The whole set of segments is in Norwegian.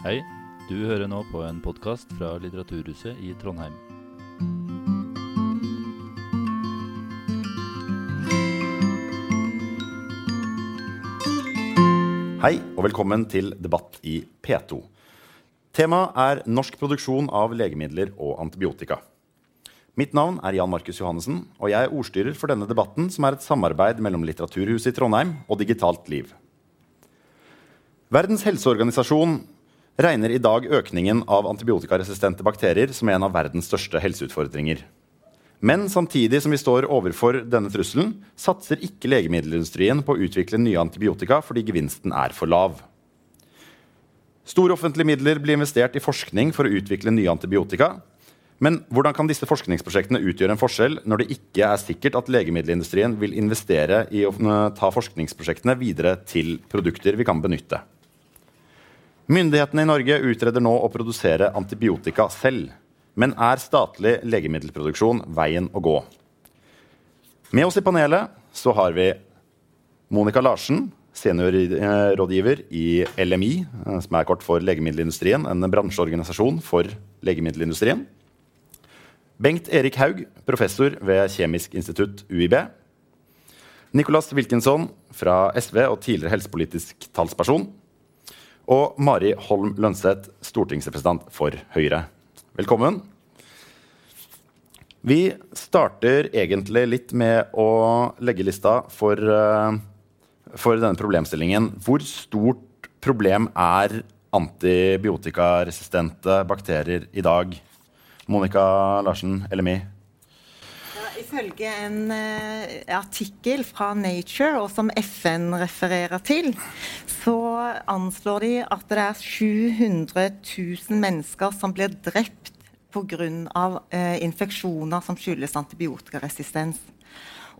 Hei, du hører nå på en podkast fra Litteraturhuset i Trondheim. Hei og velkommen til debatt i P2. Temaet er norsk produksjon av legemidler og antibiotika. Mitt navn er Jan Markus Johannessen, og jeg er ordstyrer for denne debatten, som er et samarbeid mellom Litteraturhuset i Trondheim og Digitalt Liv. Verdens helseorganisasjon regner i dag økningen av antibiotikaresistente bakterier som en av verdens største helseutfordringer. Men samtidig som vi står overfor denne trusselen, satser ikke legemiddelindustrien på å utvikle nye antibiotika fordi gevinsten er for lav. Store offentlige midler blir investert i forskning for å utvikle nye antibiotika. Men hvordan kan disse forskningsprosjektene utgjøre en forskjell når det ikke er sikkert at legemiddelindustrien vil investere i å ta forskningsprosjektene videre til produkter vi kan benytte? Myndighetene i Norge utreder nå å produsere antibiotika selv. Men er statlig legemiddelproduksjon veien å gå? Med oss i panelet så har vi Monica Larsen, seniorrådgiver i LMI, som er kort for Legemiddelindustrien, en bransjeorganisasjon for legemiddelindustrien. Bengt Erik Haug, professor ved Kjemisk institutt UiB. Nicolas Wilkinson fra SV og tidligere helsepolitisk talsperson. Og Mari Holm Lønseth, stortingsrepresentant for Høyre. Velkommen. Vi starter egentlig litt med å legge lista for, for denne problemstillingen. Hvor stort problem er antibiotikaresistente bakterier i dag? Monica Larsen, LMI. Ifølge en uh, artikkel fra Nature, og som FN refererer til, så anslår de at det er 700 000 mennesker som blir drept pga. Uh, infeksjoner som skyldes antibiotikaresistens.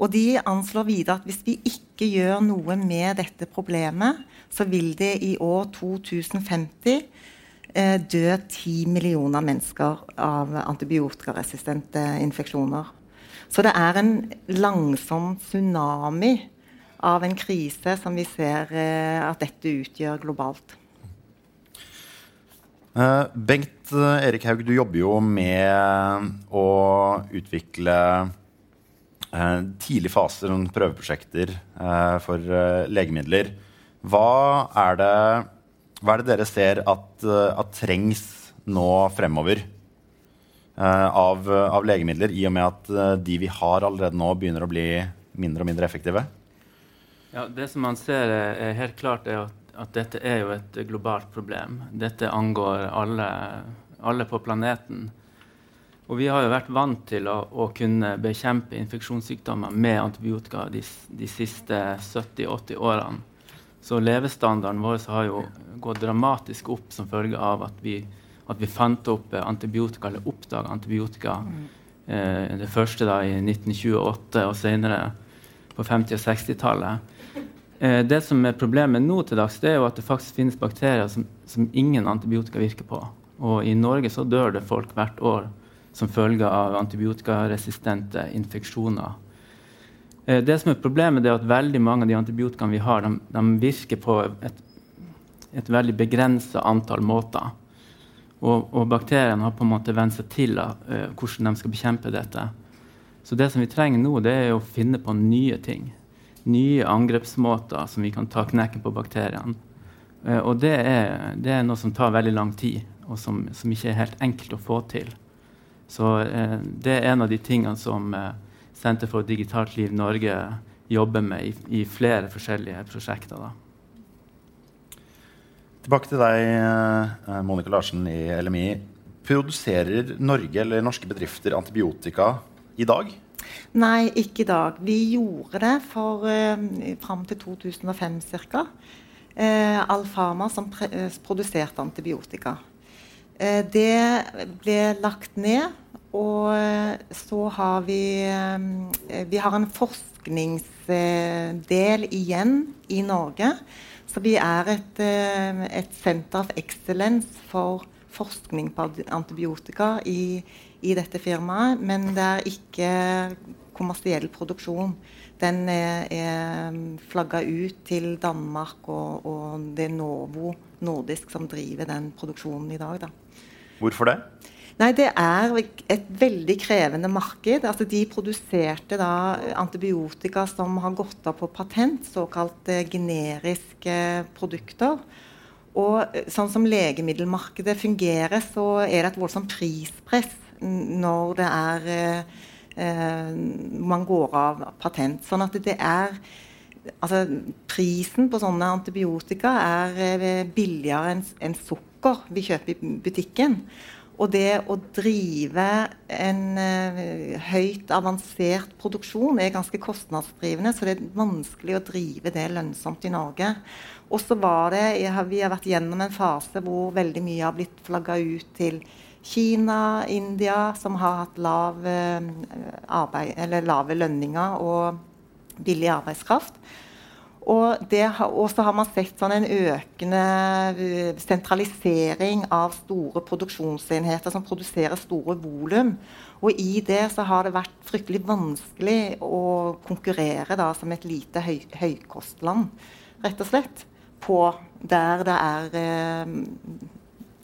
Og de anslår videre at hvis vi ikke gjør noe med dette problemet, så vil det i år 2050 uh, dø 10 millioner mennesker av antibiotikaresistente infeksjoner. Så det er en langsom tsunami av en krise som vi ser eh, at dette utgjør globalt. Uh, Bengt uh, Erik Haug, du jobber jo med å utvikle tidlig fase prøveprosjekter for legemidler. Hva er, det, hva er, det, dere ser at, at trengs nå fremover? Eh, av, av, legemidler, i og med at eh, de vi har allerede nå, begynner å bli mindre og mindre effektive? Ja, Det som man ser er helt klart, er at, at dette er jo et globalt problem. Dette angår alle, alle på planeten. Og vi har jo vært vant til å, å kunne bekjempe infeksjonssykdommer med antibiotika de, de siste 70-80 årene. Så levestandarden vår har jo gått dramatisk opp som følge av at vi at vi fant opp eh, antibiotika, eller oppdaga antibiotika. Mm. Eh, det første da i 1928 og senere på 50- og 60-tallet. Eh, det som er problemet nå til dags, det er jo at det faktisk finnes bakterier som, som, ingen antibiotika virker på. Og i Norge så dør det folk hvert år som følge av antibiotikaresistente infeksjoner. Eh, det som er Problemet er at veldig mange av de antibiotikaene vi har, de, de virker på et, et veldig begrensa antall måter. Og, og, bakteriene har på en måte vent seg til uh, hvordan de skal bekjempe dette. Så det som vi trenger nå, det er å finne på nye ting. Nye angrepsmåter som vi kan ta knekken på bakteriene. Uh, og det er, det er, noe som tar veldig lang tid, og som, som ikke er helt enkelt å få til. Så uh, det er en av de tingene som Senter for digitalt liv Norge jobber med i, i flere forskjellige prosjekter. da. Tilbake til deg, eh, Monica Larsen i LMI. Produserer Norge eller norske bedrifter antibiotika i dag? Nei, ikke i dag. Vi gjorde det for uh, fram til 2005 ca. Uh, Alfama som uh, produserte antibiotika. Uh, det ble lagt ned, og så har vi Vi har en forskningsdel igjen i Norge så vi er et, eh, et center of excellence for forskning på antibiotika i, i, dette firmaet. Men det er ikke kommersiell produksjon. Den er, er flagga ut til Danmark, og, og, det er Novo Nordisk som driver den produksjonen i dag. Da. Hvorfor det? Nei, Det er et veldig krevende marked. Altså, de produserte da antibiotika som har gått av på patent, såkalte generiske produkter. Og eh, sånn som legemiddelmarkedet fungerer, så er det et voldsomt prispress når det er eh, eh, man går av patent. Sånn at det er altså, Prisen på sånne antibiotika er eh, billigere enn en sukker vi kjøper i butikken. Og det å drive en uh, høyt avansert produksjon er ganske kostnadsdrivende, så det er vanskelig å drive det lønnsomt i Norge. Og så var det, Vi har vært gjennom en fase hvor veldig mye har blitt flagga ut til Kina, India, som har hatt lav, eh, arbeid, lave lønninger og billig arbeidskraft. Og så har man sett sånn en økende eh, sentralisering av store produksjonsenheter som produserer store volum. Og i det så har det vært fryktelig vanskelig å konkurrere da, som et lite høy, høykostland, rett og slett. På der det er eh,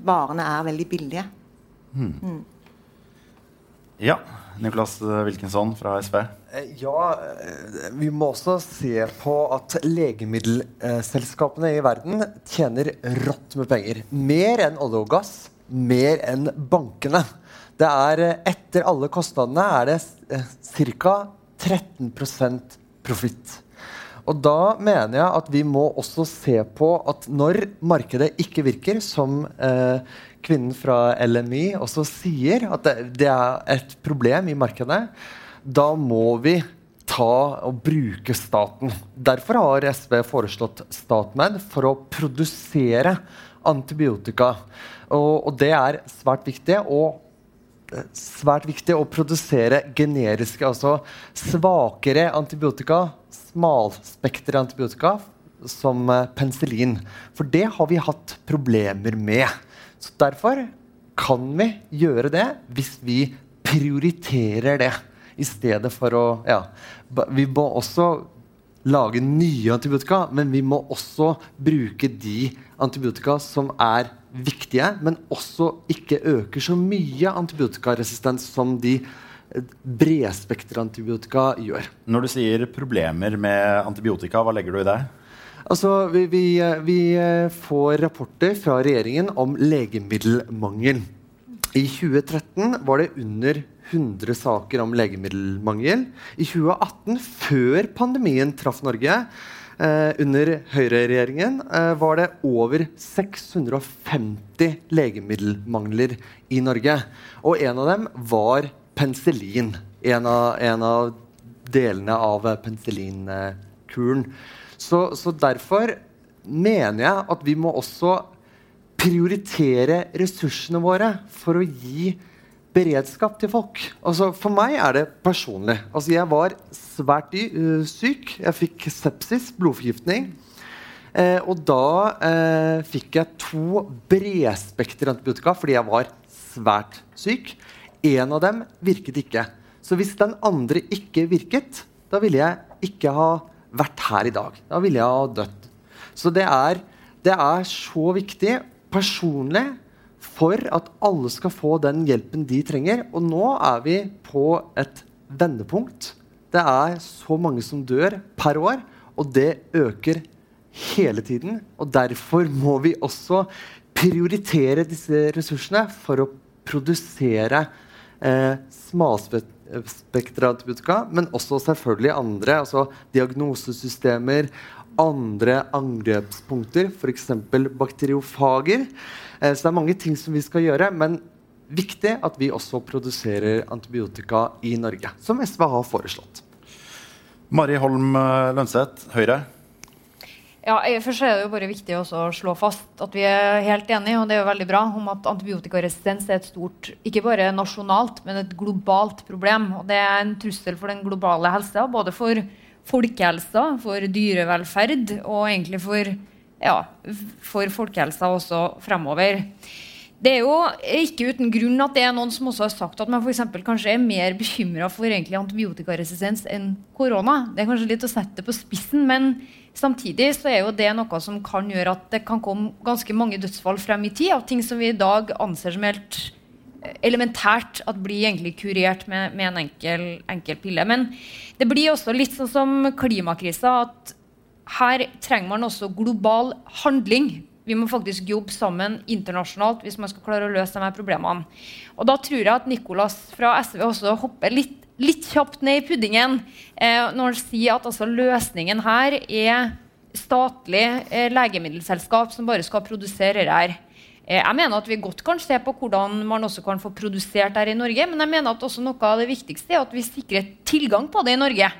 Varene er veldig billige. Mm. Ja. Nicolas Wilkinson fra SV. Eh, ja, eh, vi må også se på at legemiddelselskapene i verden tjener rått med penger. Mer enn olje og gass, mer enn bankene. Det er eh, Etter alle kostnadene er det ca. 13% profitt. Og da mener jeg at vi må også se på at når markedet ikke virker, som eh, kvinnen fra LMI også sier, at det, det, er et problem i markedet, da må vi ta og bruke staten. Derfor har SV foreslått StatMed for å produsere antibiotika. Og, og det er svært viktig. Og svært viktig å produsere generiske, altså svakere antibiotika, smalspektre antibiotika, som eh, penicillin. For det har vi hatt problemer med. Så Derfor kan vi gjøre det hvis vi prioriterer det, i stedet for å ja, Vi må også lage nye antibiotika, men vi må også bruke de antibiotika som er viktige, men også ikke øker så mye antibiotikaresistens som de eh, bredspekterantibiotika gjør. Når du sier problemer med antibiotika, hva legger du i det? Altså, vi, vi, eh, vi eh, får rapporter fra regjeringen om legemiddelmangel. I 2013 var det under 100 saker om legemiddelmangel. I 2018, før pandemien traff Norge, Eh, under høyreregjeringen eh, var det over 650 legemiddelmangler i Norge. Og en av dem var penicillin. En av, en av delene av penicillinkuren. Så, så derfor mener jeg at vi må også prioritere ressursene våre for å gi beredskap til folk. Altså, for meg er det personlig. Altså, jeg var svært syk. Jeg fikk sepsis, blodforgiftning. Eh, og da eh, fikk jeg to bredspekter antibiotika fordi jeg var svært syk. En av dem virket ikke. Så hvis den andre ikke virket, da ville jeg ikke ha vært her i dag. Da ville jeg ha dødd. Så det er, det er så viktig personlig for at alle skal få den hjelpen de trenger. Og nå er vi på et vendepunkt. Det er så mange som dør per år, og det øker hele tiden. Og derfor må vi også prioritere disse ressursene for å produsere eh, smalspektra men også selvfølgelig andre. altså Diagnosesystemer, andre angrepspunkter, f.eks. bakteriofager. Eh, så det er mange ting som vi skal gjøre. Men viktig at vi også produserer antibiotika i Norge, som SV har foreslått. Mari Holm eh, Lønseth, Høyre. Ja, først er det jo bare viktig å slå fast at vi er helt enige og det er jo veldig bra, om at antibiotikaresistens er et stort, ikke bare nasjonalt, men et globalt problem. Og det er en trussel for den globale helsa, både for folkehelsa, for dyrevelferd og egentlig for ja, for folkehelsa også fremover. det er jo ikke uten grunn at det er noen som også har sagt at man for kanskje er mer bekymra for egentlig antibiotikaresistens enn korona. Det er kanskje litt å sette det på spissen, men samtidig så er jo det noe som kan gjøre at det kan komme ganske mange dødsfall frem i tid av ting som vi i dag anser som helt elementært at blir egentlig kurert med, med en enkel, enkel, pille. Men det blir også litt sånn som klimakrisa, at her trenger man også global handling. Vi må faktisk jobbe sammen internasjonalt hvis man skal klare å løse de her problemene. Og da tror jeg at Nicolas fra SV også hopper litt, litt kjapt ned i puddingen eh, når han sier at altså, løsningen her er statlig eh, legemiddelselskap som bare skal produsere det her. Eh, jeg mener at Vi godt kan se på hvordan man også kan få produsert her i Norge, men jeg mener at også noe av det viktigste er at vi sikrer tilgang på det i Norge.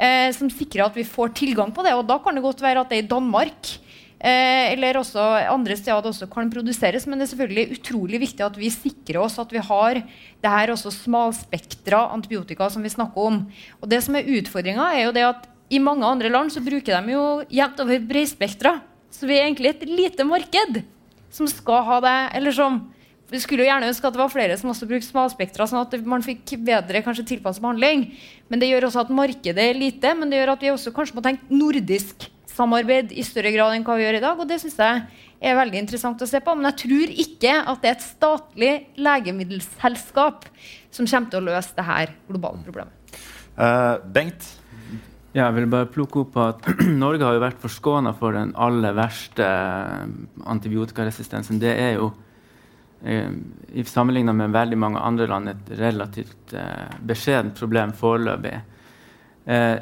Eh, som sikrer at vi får tilgang på det. Og da kan det godt være at det er i Danmark Eh, eller også andre steder også kan produseres. Men det er selvfølgelig utrolig viktig at vi sikrer oss at vi har det her også smalspektra antibiotika som vi snakker om. Og det som er utfordringa, er jo det at i mange andre land så bruker de jo jevnt over bredspektra. Så vi er egentlig et lite marked som skal ha det. Eller som Vi skulle jo gjerne ønske at det var flere som også brukte smalspektra, sånn at man fikk bedre kanskje tilpasset behandling. Men det gjør også at markedet er lite. Men det gjør at vi også kanskje må tenke nordisk samarbeid i større grad enn hva vi gjør i dag. Og det syns jeg er veldig interessant å se på. Men jeg tror ikke at det er et statlig legemiddelselskap som kommer til å løse dette globale problemet. Uh, Bengt? Ja, jeg vil bare plukke opp at Norge har jo vært forskåna for den aller verste antibiotikaresistensen. Det er jo eh, i sammenligna med veldig mange andre land et relativt eh, beskjedent problem foreløpig. Eh,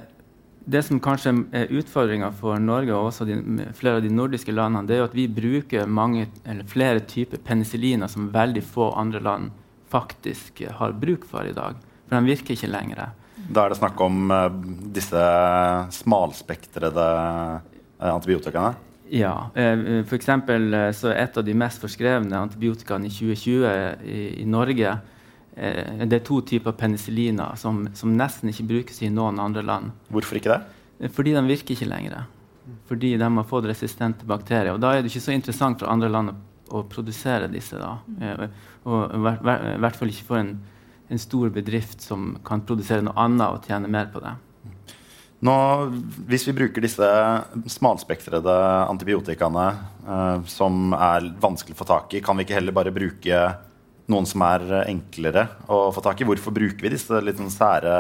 det som kanskje er utfordringa for Norge og også de, flere av de nordiske landene, det er jo at vi bruker mange, flere typer penicilliner som veldig få andre land faktisk har bruk for i dag. For de virker ikke lenger. Da er det snakk om uh, disse smalspektrede uh, antibiotikaene? Ja. Uh, for eksempel, så Et av de mest forskrevne antibiotikaene i 2020 i, i Norge Eh, det er to typer penicilliner som, som, nesten ikke brukes i noen andre land. Hvorfor ikke det? Eh, fordi de virker ikke lenger. Fordi de har fått resistente bakterier. Og da er det ikke så interessant for andre land å, å produsere disse. da. Eh, og i hvert fall ikke for en, en, stor bedrift som kan produsere noe annet og tjene mer på det. Nå, hvis vi bruker disse smalspektrede antibiotikaene eh, som er vanskelig å få tak i, kan vi ikke heller bare bruke noen som er enklere å få tak i. Hvorfor bruker vi disse litt sånn sære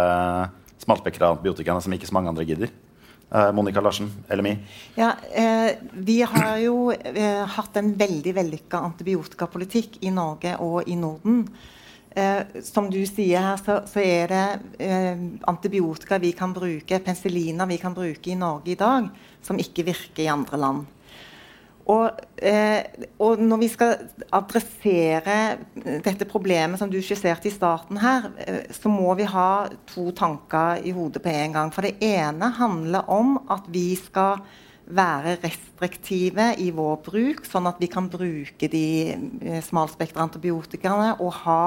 smalspektrede antibiotikaene som ikke så mange andre gidder? Eh, Monica Larsen, LMI? Ja, eh, vi har jo eh, hatt en veldig vellykka antibiotikapolitikk i Norge og i Norden. Eh, som du sier her, så, så er det eh, antibiotika vi kan bruke, penicilliner vi kan bruke i Norge i dag, som ikke virker i andre land. Og, eh, og, når vi skal adressere dette problemet som du skisserte i starten her, eh, så må vi ha to tanker i hodet på en gang. For det ene handler om at vi skal være restriktive i vår bruk, sånn at vi kan bruke de eh, smalspektra antibiotikaene og ha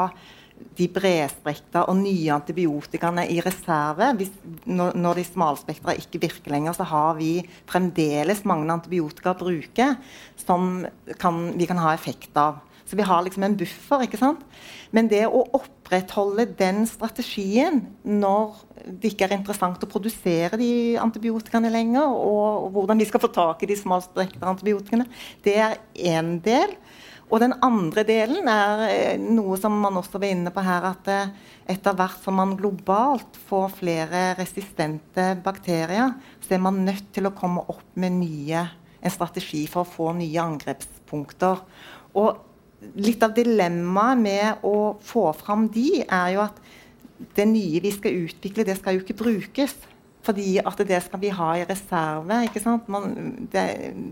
de bredspektra og nye antibiotikaene i reserve. Hvis, når, når, de smalspektra ikke virker lenger, så har vi fremdeles mange antibiotika å bruke som kan, vi kan ha effekt av. Så vi har liksom en buffer. ikke sant? Men det å opprettholde den strategien når det ikke er interessant å produsere de antibiotikaene lenger, og, og hvordan vi skal få tak i de smalspektra antibiotikaene, det er én del. Og den andre delen er eh, noe som man også var inne på her, at eh, etter hvert som man globalt får flere resistente bakterier, så er man nødt til å komme opp med nye, en strategi for å få nye angrepspunkter. Og litt av dilemmaet med å få fram de, er jo at det nye vi skal utvikle, det skal jo ikke brukes. Fordi at det skal vi ha i reserve. ikke sant? Man, det,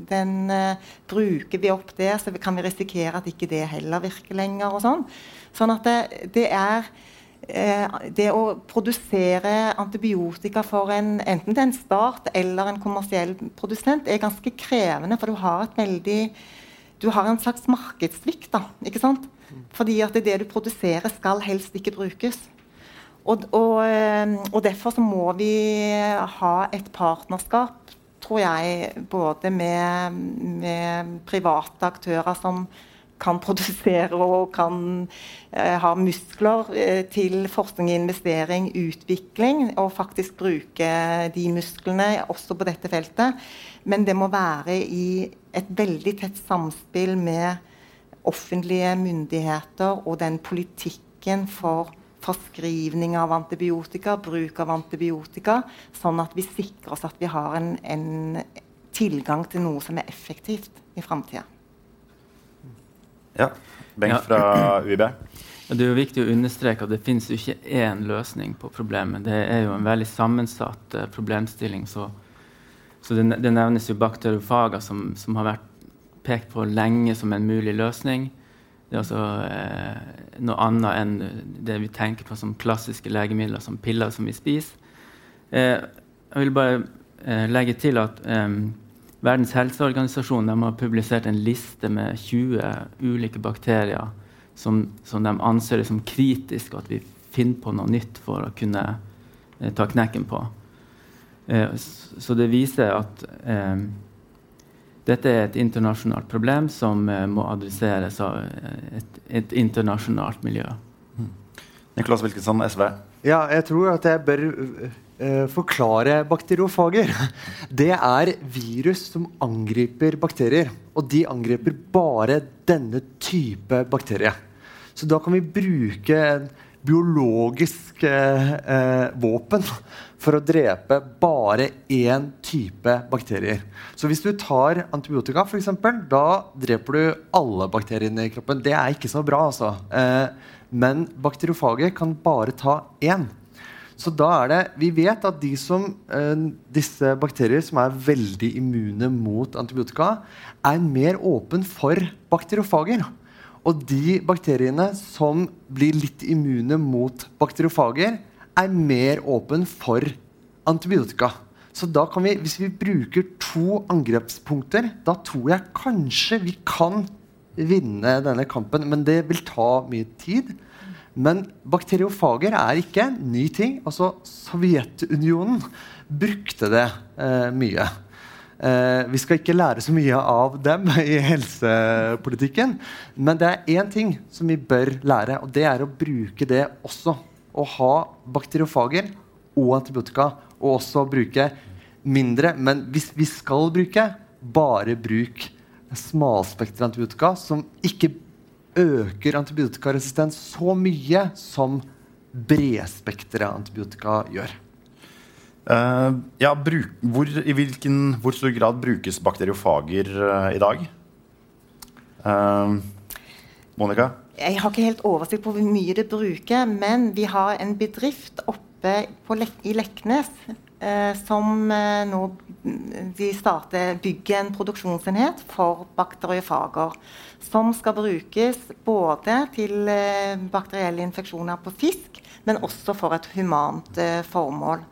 den uh, Bruker vi opp det, så kan vi risikere at ikke det heller virker lenger. og Sånn Sånn at det, det er uh, Det å produsere antibiotika for en, enten det er en stat eller en kommersiell produsent, er ganske krevende, for du har et veldig du har en slags markedssvikt. da, ikke sant? Fordi at det du produserer, skal helst ikke brukes. Og, og, eh, og, derfor så må vi ha et partnerskap, tror jeg, både med, med private aktører som kan produsere og kan eh, ha muskler eh, til forskning, investering, utvikling, og faktisk bruke de musklene også på dette feltet. Men det må være i et veldig tett samspill med offentlige myndigheter og den politikken for forskrivning av antibiotika, bruk av antibiotika, sånn at vi sikrer oss at vi har en, en tilgang til noe som er effektivt i framtida. Ja. Bengt fra UiB. Det er jo viktig å understreke at det finnes jo ikke én løsning på problemet. Det er jo en veldig sammensatt uh, problemstilling. Så, så det, det, nevnes jo bakteriofager, som, som, har vært pekt på lenge som en mulig løsning. Det er altså eh, noe annet enn det vi tenker på som klassiske legemidler, som piller som vi spiser. Eh, jeg vil bare eh, legge til at Verdens helseorganisasjon har publisert en liste med 20 ulike bakterier som, som de anser det som kritisk at vi finner på noe nytt for å kunne eh, ta knekken på. Eh, så det viser at eh, dette er et internasjonalt problem som eh, må adresseres av eh, et, et internasjonalt miljø. Niklas Wilkinson, SV. Ja, jeg tror at jeg bør uh, forklare bakteriofager. Det er virus som angriper bakterier. Og de angriper bare denne type bakterie. Så da kan vi bruke biologisk uh, uh, våpen for å drepe bare én type bakterier. Så hvis du tar antibiotika, for eksempel, da dreper du alle bakteriene i kroppen. Det er ikke så bra, altså. Eh, men bakteriofaget kan bare ta én. Så da er det, Vi vet at de som, eh, disse bakterier som er veldig immune mot antibiotika, er mer åpen for bakteriofager. Og de bakteriene som blir litt immune mot bakteriofager, er mer åpen for antibiotika. Så da kan vi, hvis vi bruker to angrepspunkter, da tror jeg kanskje vi kan vinne denne kampen. Men det vil ta mye tid. Men bakteriofager er ikke en ny ting. Altså, Sovjetunionen brukte det eh, mye. Eh, vi skal ikke lære så mye av dem i helsepolitikken. Men det er én ting som vi bør lære, og det er å bruke det også. Å ha bakteriofager og antibiotika, og også bruke mindre. Men hvis vi skal bruke, bare bruk smalspektret antibiotika som ikke øker antibiotikaresistens så mye som bredspektret antibiotika gjør. Uh, ja, bruk, hvor, I hvilken, hvor stor grad brukes bakteriofager uh, i dag? Uh, Monica? Jeg har ikke helt oversikt på hvor mye det bruker, men vi har en bedrift oppe Le i Leknes som nå de starter, bygger en produksjonsenhet for bakteriofager. Som skal brukes både til bakterielle infeksjoner på fisk, men også for et humant formål.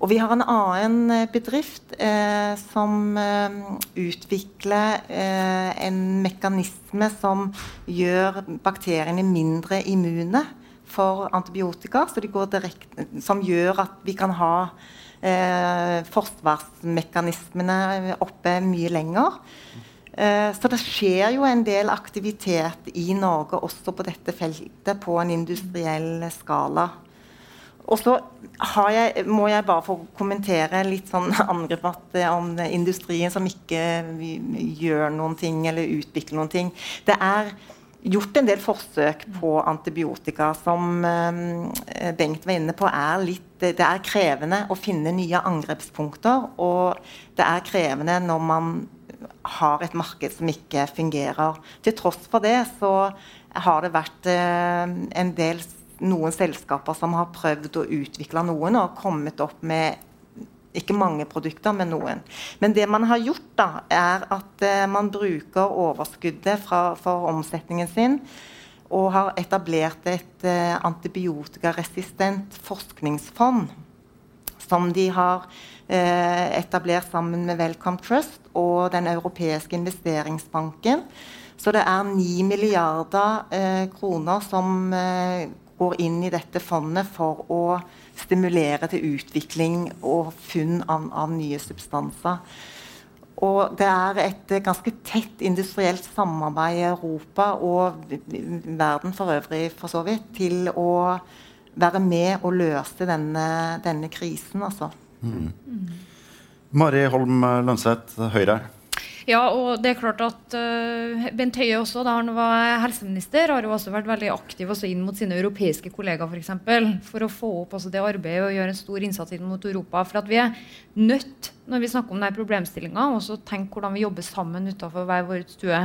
Og vi har en annen eh, bedrift eh, som eh, utvikler eh, en mekanisme som gjør bakteriene mindre immune for antibiotika. Direkte, som gjør at vi kan ha eh, forsvarsmekanismene oppe mye lenger. Eh, så det skjer jo en del aktivitet i Norge også på dette feltet på en industriell skala. Og så jeg, må jeg bare få kommentere litt sånn angrep om industrien som ikke gjør noen ting eller utvikler noen ting. Det er gjort en del forsøk på antibiotika som eh, Bengt var inne på. Er litt, det er krevende å finne nye angrepspunkter. Og det er krevende når man har et marked som ikke fungerer. Til tross for det så har det vært eh, en del noen selskaper som har prøvd å utvikle noen og kommet opp med ikke mange produkter, men noen. Men det man har gjort, da, er at uh, man bruker overskuddet fra, for omsetningen sin og har etablert et uh, antibiotikaresistent forskningsfond. Som de har eh, etablert sammen med Welcome Trust og Den europeiske investeringsbanken. Så det er 9 milliarder kroner som går inn i dette fondet for å stimulere til utvikling og funn av, av nye substanser. Og det er et ganske tett industrielt samarbeid i Europa og verden for øvrig for så vidt til å være med og løse denne, denne krisen, altså. Mm. Mari Holm Lønseth, Høyre. Ja, og det er klart at uh, Bent Høie også, da han var helseminister, har jo også vært veldig aktiv også inn mot sine europeiske kollegaer For, eksempel, for å få opp det arbeidet og gjøre en stor innsats inn mot Europa. For at vi er nødt, når vi snakker om denne problemstillinga, også tenke hvordan vi jobber sammen utenfor hver vår stue.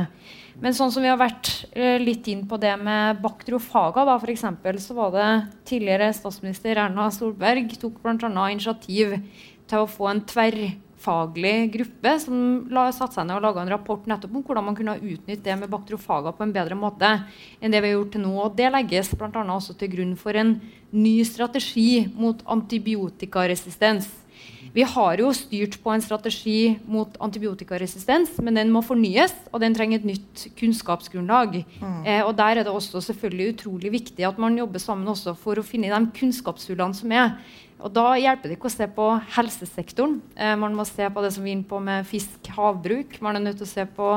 Men sånn som vi har vært uh, litt inn på det med baktrofaga, da, f.eks., så var det tidligere statsminister Erna Solberg tok bl.a. initiativ til å få en tverr tverrfaglig gruppe som satte seg ned og laga en rapport nettopp om hvordan man kunne utnytte det med bakteriofager på en bedre måte enn det vi har gjort til nå. Og det legges bl.a. også til grunn for en ny strategi mot antibiotikaresistens. Vi har jo styrt på en strategi mot antibiotikaresistens, men den må fornyes, og den trenger et nytt kunnskapsgrunnlag. Mm. Eh, og Der er det også selvfølgelig utrolig viktig at man jobber sammen for å finne de kunnskapshullene som er. Og Da hjelper det ikke å se på helsesektoren. Eh, man må se på det som vi er inne på med fisk, havbruk. Man er nødt til å se på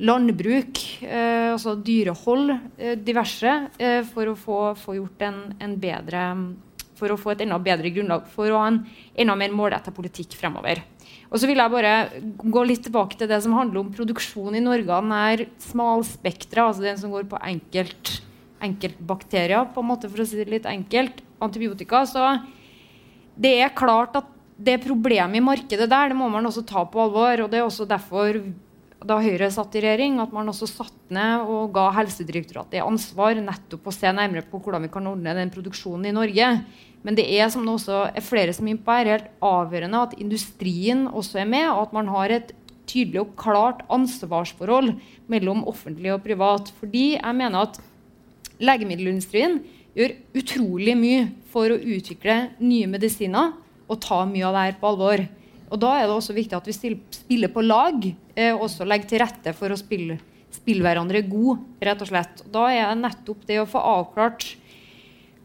landbruk, eh, altså dyrehold, eh, diverse, eh, for å få, få, gjort en, en, bedre For å få et enda bedre grunnlag for å ha en enda mer målretta politikk fremover. Og så vil jeg bare gå litt tilbake til det som handler om produksjon i Norge. Den er smalspektra, altså den som går på enkelt, enkeltbakterier, på en måte, for å si det litt enkelt. Antibiotika. så det er klart at det problemet i markedet der det må man også ta på alvor. og Det er også derfor da Høyre satt i regjering, at man også satt ned og ga Helsedirektoratet ansvar nettopp å se nærmere på hvordan vi kan ordne den produksjonen i Norge. Men det er som det også er flere som er helt avgjørende at industrien også er med, og at man har et tydelig og klart ansvarsforhold mellom offentlig og privat. Fordi jeg mener at legemiddelindustrien gjør utrolig mye for å utvikle nye medisiner og ta mye av det her på alvor. Og Da er det også viktig at vi spiller på lag eh, og også legger til rette for å spille, spille hverandre god. rett og slett. Da er det nettopp det å få avklart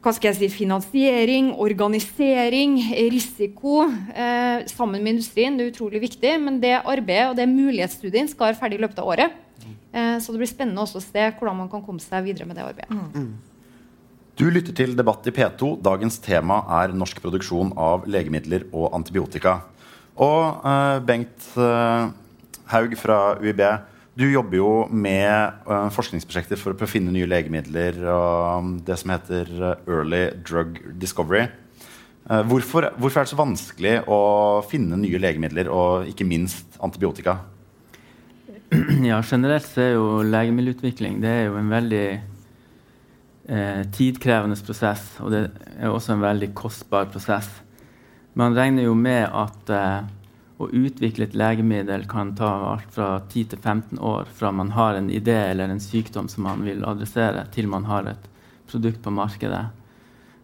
hva skal jeg si, finansiering, organisering, risiko eh, sammen med industrien. Det er utrolig viktig. Men det arbeidet og det mulighetsstudien skal være ferdig i løpet av året. Eh, så det blir spennende også å se hvordan man kan komme seg videre med det arbeidet. Mm. Du lytter til Debatt i P2. Dagens tema er norsk produksjon av legemidler og antibiotika. Og uh, Bengt uh, Haug fra UiB, du jobber jo med uh, forskningsprosjekter for å finne nye legemidler og det som heter Early Drug Discovery. Hvorfor, hvorfor, er det så vanskelig å finne nye legemidler, og ikke minst antibiotika? Ja, Generelt så er jo legemiddelutvikling det er jo en veldig eh, tidkrevende prosess, og det er også en veldig kostbar prosess. Man regner jo med at eh, å utvikle et legemiddel kan ta alt fra 10 til 15 år fra man har en idé eller en sykdom som man vil adressere, til man har et produkt på markedet.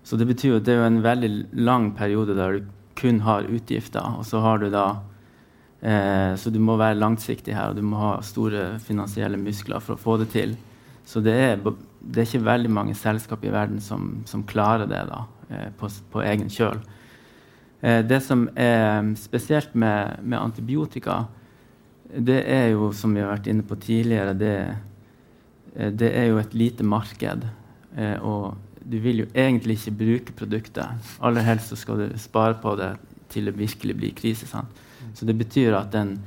Så det betyr at det er en veldig lang periode der du kun har utgifter. Og så har du da eh, Så du må være langsiktig her, og du må ha store finansielle muskler for å få det til. Så det er det er ikke veldig mange selskap i verden som, som klarer det da, eh, på, på, egen kjøl. Eh, det som er spesielt med, med, antibiotika, det er jo, som vi har vært inne på tidligere, det, eh, det er jo et lite marked. Eh, og du vil jo egentlig ikke bruke produktet. Aller helst så skal du spare på det til det virkelig blir krise. Sant? Så det betyr at den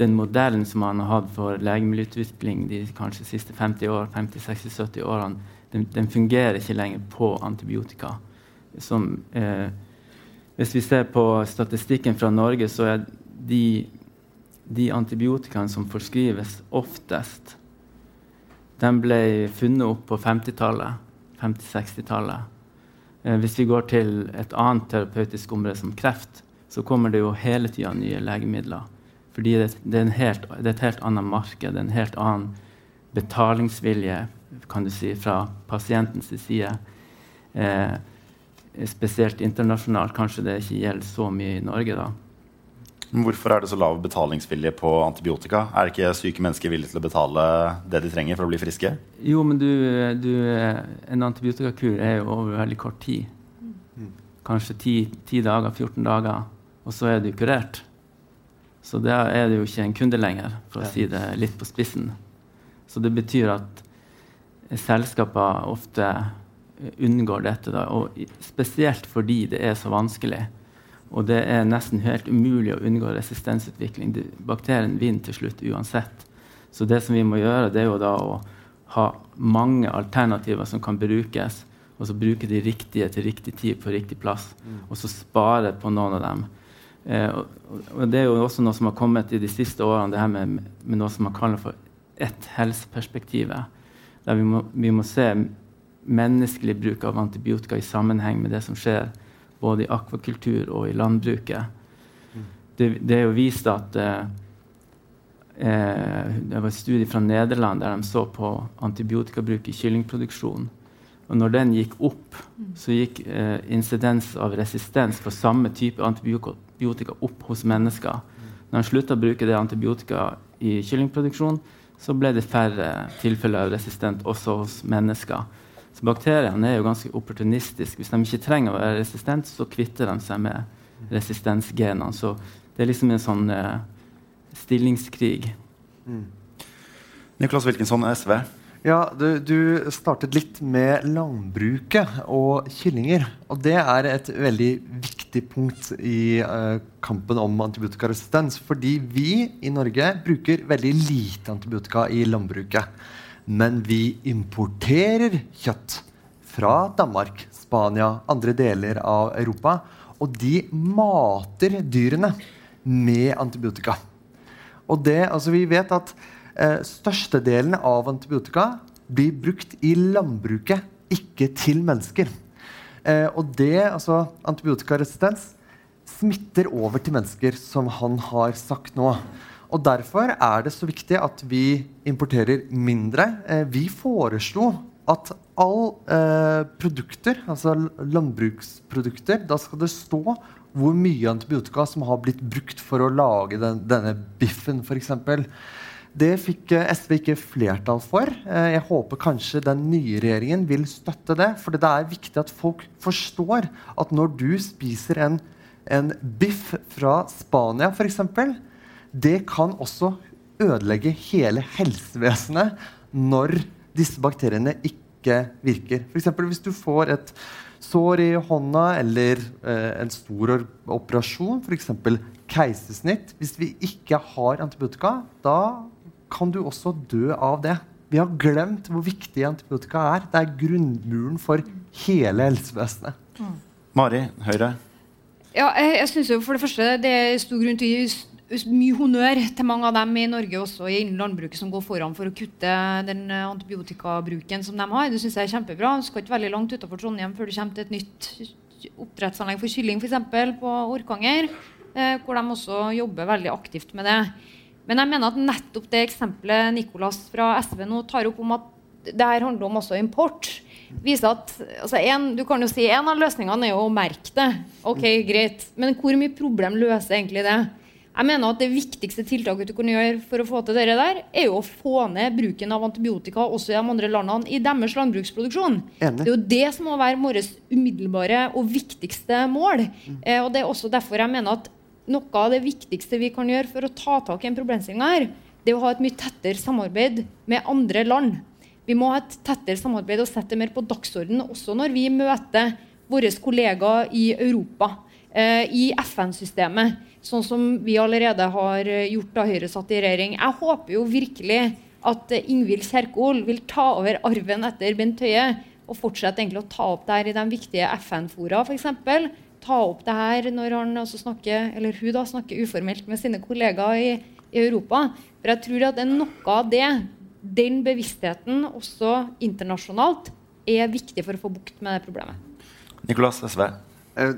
den modellen som man har hatt for legemiddelutvikling de kanskje siste 50 år, 50-60-70 årene, den, den, fungerer ikke lenger på antibiotika. Som, eh, hvis vi ser på statistikken fra Norge, så er de, de antibiotikaene som forskrives oftest, de ble funnet opp på 50-tallet, 50-60-tallet. Eh, hvis vi går til et annet terapeutisk område som kreft, så kommer det jo hele tida nye legemidler. Fordi det, det, er helt, det, er et helt annet marked, en helt annen betalingsvilje kan du si, fra pasientens side. Eh, spesielt internasjonalt. Kanskje det ikke gjelder så mye i Norge. da. Hvorfor er det så lav betalingsvilje på antibiotika? Er ikke syke mennesker villige til å betale det de trenger for å bli friske? Jo, men du, du, en antibiotikakur er jo over veldig kort tid. Kanskje 10, 10 dager, 14 dager, og så er du kurert. Så da er det jo ikke en kunde lenger, for å si det litt på spissen. Så det betyr at selskaper ofte unngår dette, da, og spesielt fordi det er så vanskelig. Og det er nesten helt umulig å unngå resistensutvikling. Bakterien vinner til slutt uansett. Så det som vi må gjøre, det er jo da å ha mange alternativer som kan brukes, og så bruke de riktige til riktig tid på riktig plass. Og så spare på noen av dem. Eh, og, og, Det er jo også noe som har kommet i de siste årene, det her med, med noe som man kaller for ett helseperspektivet. Der vi må, vi må se menneskelig bruk av antibiotika i sammenheng med det som skjer både i akvakultur og i landbruket. Det, det er jo vist at eh, eh, Det var et studie fra Nederland der de så på antibiotikabruk i kyllingproduksjon. Og når den gikk opp, så gikk eh, insidens av resistens for samme type antibiotika opp hos mennesker. Når de slutta å bruke det antibiotika i kyllingproduksjon, så ble det færre tilfeller av resistent også hos mennesker. Så bakteriene er jo ganske opportunistiske. Hvis de ikke trenger å være resistent, så kvitter de seg med resistensgenene. Så det er liksom en sånn uh, stillingskrig. Mm. Nicholas Wilkinson, SV. Ja, du, du, startet litt med landbruket og kyllinger. Og det er et veldig viktig punkt i uh, kampen om antibiotikaresistens. Fordi vi i Norge bruker veldig lite antibiotika i landbruket. Men vi importerer kjøtt fra Danmark, Spania, andre deler av Europa. Og de mater dyrene med antibiotika. Og det, altså Vi vet at eh, størstedelen av antibiotika blir brukt i landbruket, ikke til mennesker. Eh, og det, altså antibiotikaresistens, smitter over til mennesker, som han har sagt nå. Og Derfor er det så viktig at vi importerer mindre. Eh, vi foreslo at all eh, produkter, altså landbruksprodukter, da skal det stå hvor mye antibiotika som har blitt brukt for å lage den, denne biffen, f.eks. Det fikk eh, SV ikke flertall for. Eh, jeg håper kanskje den nye regjeringen vil støtte det. For det er viktig at folk forstår at når du spiser en, en biff fra Spania, f.eks., det kan også ødelegge hele helsevesenet når disse bakteriene ikke virker. F.eks. hvis du får et sår i hånda eller eh, en stor operasjon, f.eks. keisersnitt Hvis vi ikke har antibiotika, da kan du også dø av det. Vi har glemt hvor viktig antibiotika er. Det er grunnmuren for hele helsevesenet. Mm. Mari, Høyre. Ja, jeg, jeg synes jo for det første Det er stor grunn til å gi mye honnør til mange av dem i Norge også innen landbruket som går foran for å kutte den eh, antibiotikabruken som de har. Det synes jeg er kjempebra. Du skal ikke veldig langt utenfor Trondheim før du kommer til et nytt oppdrettsanlegg for kylling for eksempel, på Orkanger, eh, hvor de også jobber veldig aktivt med det. Men jeg mener at nettopp det eksempelet Nicolas fra SV nå tar opp om at det her handler om også import, viser at altså en, du kan jo si En av løsningene er jo å merke det. Ok, greit. Men hvor mye problem løser egentlig det? Jeg mener at Det viktigste tiltaket du kan gjøre for å få til det der, er jo å få ned bruken av antibiotika også i de andre landene i deres landbruksproduksjon. Enig. Det er jo det som må være vårt umiddelbare og viktigste mål. Mm. Eh, og Det er også derfor jeg mener at noe av det viktigste vi kan gjøre for å ta tak i en problemstilling her, det er å ha et mye tettere samarbeid med andre land. Vi må ha et tettere samarbeid og sette det mer på dagsordenen også når vi møter våre kollegaer i Europa, eh, i FN-systemet sånn som vi allerede har eh, gjort da Høyre satt i regjering. Jeg håper jo virkelig at eh, Ingvild Kjerkol vil ta over arven etter Bent Høie og fortsette egentlig å ta opp det her i de viktige FN-fora f.eks. Ta opp det her når han også snakker, eller hun da, snakker uformelt med sine kollegaer i, i Europa. For jeg tror at det er noe av det, den bevisstheten også internasjonalt, er viktig for å få bukt med det problemet. Nicolas SV. Uh,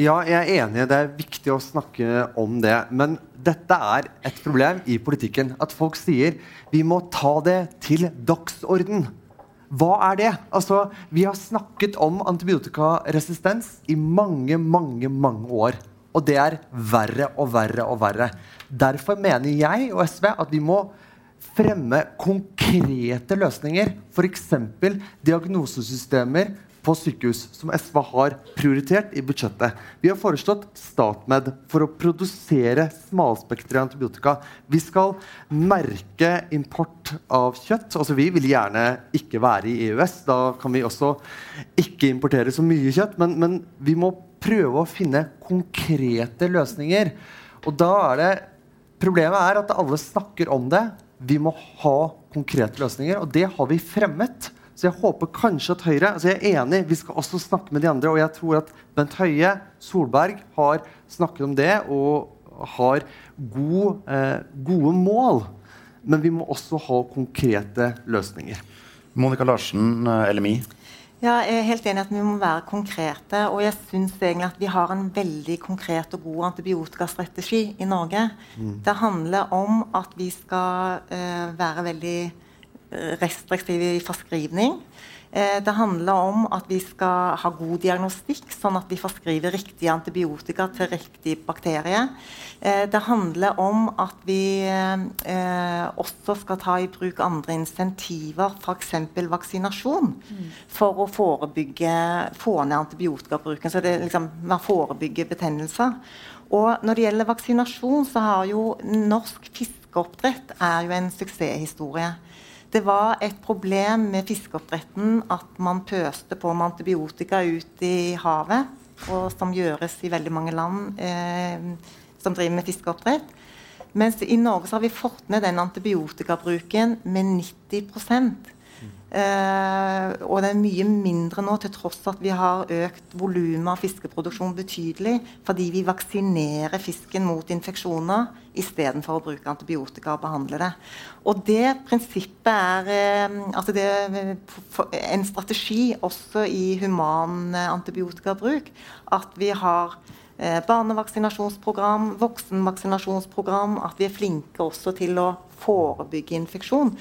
ja, jeg er enig. Det er viktig å snakke om det. Men dette er et problem i politikken. At folk sier vi må ta det til dagsorden. Hva er det? Altså, Vi har snakket om antibiotikaresistens i mange, mange, mange år. Og det er verre og verre og verre. Derfor mener jeg og SV at vi må fremme konkrete løsninger. F.eks. diagnosesystemer på sykehus, som SV har prioritert i budsjettet. Vi har foreslått Statmed for å produsere smalspektra antibiotika. Vi skal merke import av kjøtt. Altså, vi vil gjerne ikke være i EØS. Da kan vi også ikke importere så mye kjøtt. Men, men vi må prøve å finne konkrete løsninger. Og da er det Problemet er at alle snakker om det. Vi må ha konkrete løsninger, og det har vi fremmet. Så jeg håper kanskje at Høyre altså Jeg er enig, vi skal også snakke med de andre. Og jeg tror at Bent Høie, Solberg, har snakket om det og har god, eh, gode mål. Men vi må også ha konkrete løsninger. Monica Larsen, eh, LMI. Ja, jeg er helt enig at vi må være konkrete. Og jeg synes egentlig at vi har en veldig konkret og god antibiotikastrategi i Norge. Mm. Det handler om at vi skal uh, være veldig restriktive i forskrivning. Eh, det handler om at vi skal ha god diagnostikk, sånn at vi forskriver riktige antibiotika til riktig bakterie. Eh, det handler om at vi eh, også skal ta i bruk andre insentiver, f.eks. vaksinasjon, for å forebygge, få ned antibiotikabruken. Så det liksom, man forebygger betennelser. Og når det gjelder vaksinasjon, så har jo norsk fiskeoppdrett er jo en suksesshistorie. Det var et problem med fiskeoppdretten at man pøste på med antibiotika ut i havet, og som gjøres i veldig mange land eh, som driver med fiskeoppdrett. Mens i Norge har vi fått ned den antibiotikabruken med 90 Uh, og det er mye mindre nå, til tross at vi har økt volumet av fiskeproduksjon betydelig, fordi vi vaksinerer fisken mot infeksjoner istedenfor å bruke antibiotika og behandle det. Og det prinsippet er eh, altså det en strategi også i human antibiotikabruk at vi har eh, barnevaksinasjonsprogram, voksenvaksinasjonsprogram, at vi er flinke også til å forebygge infeksjon.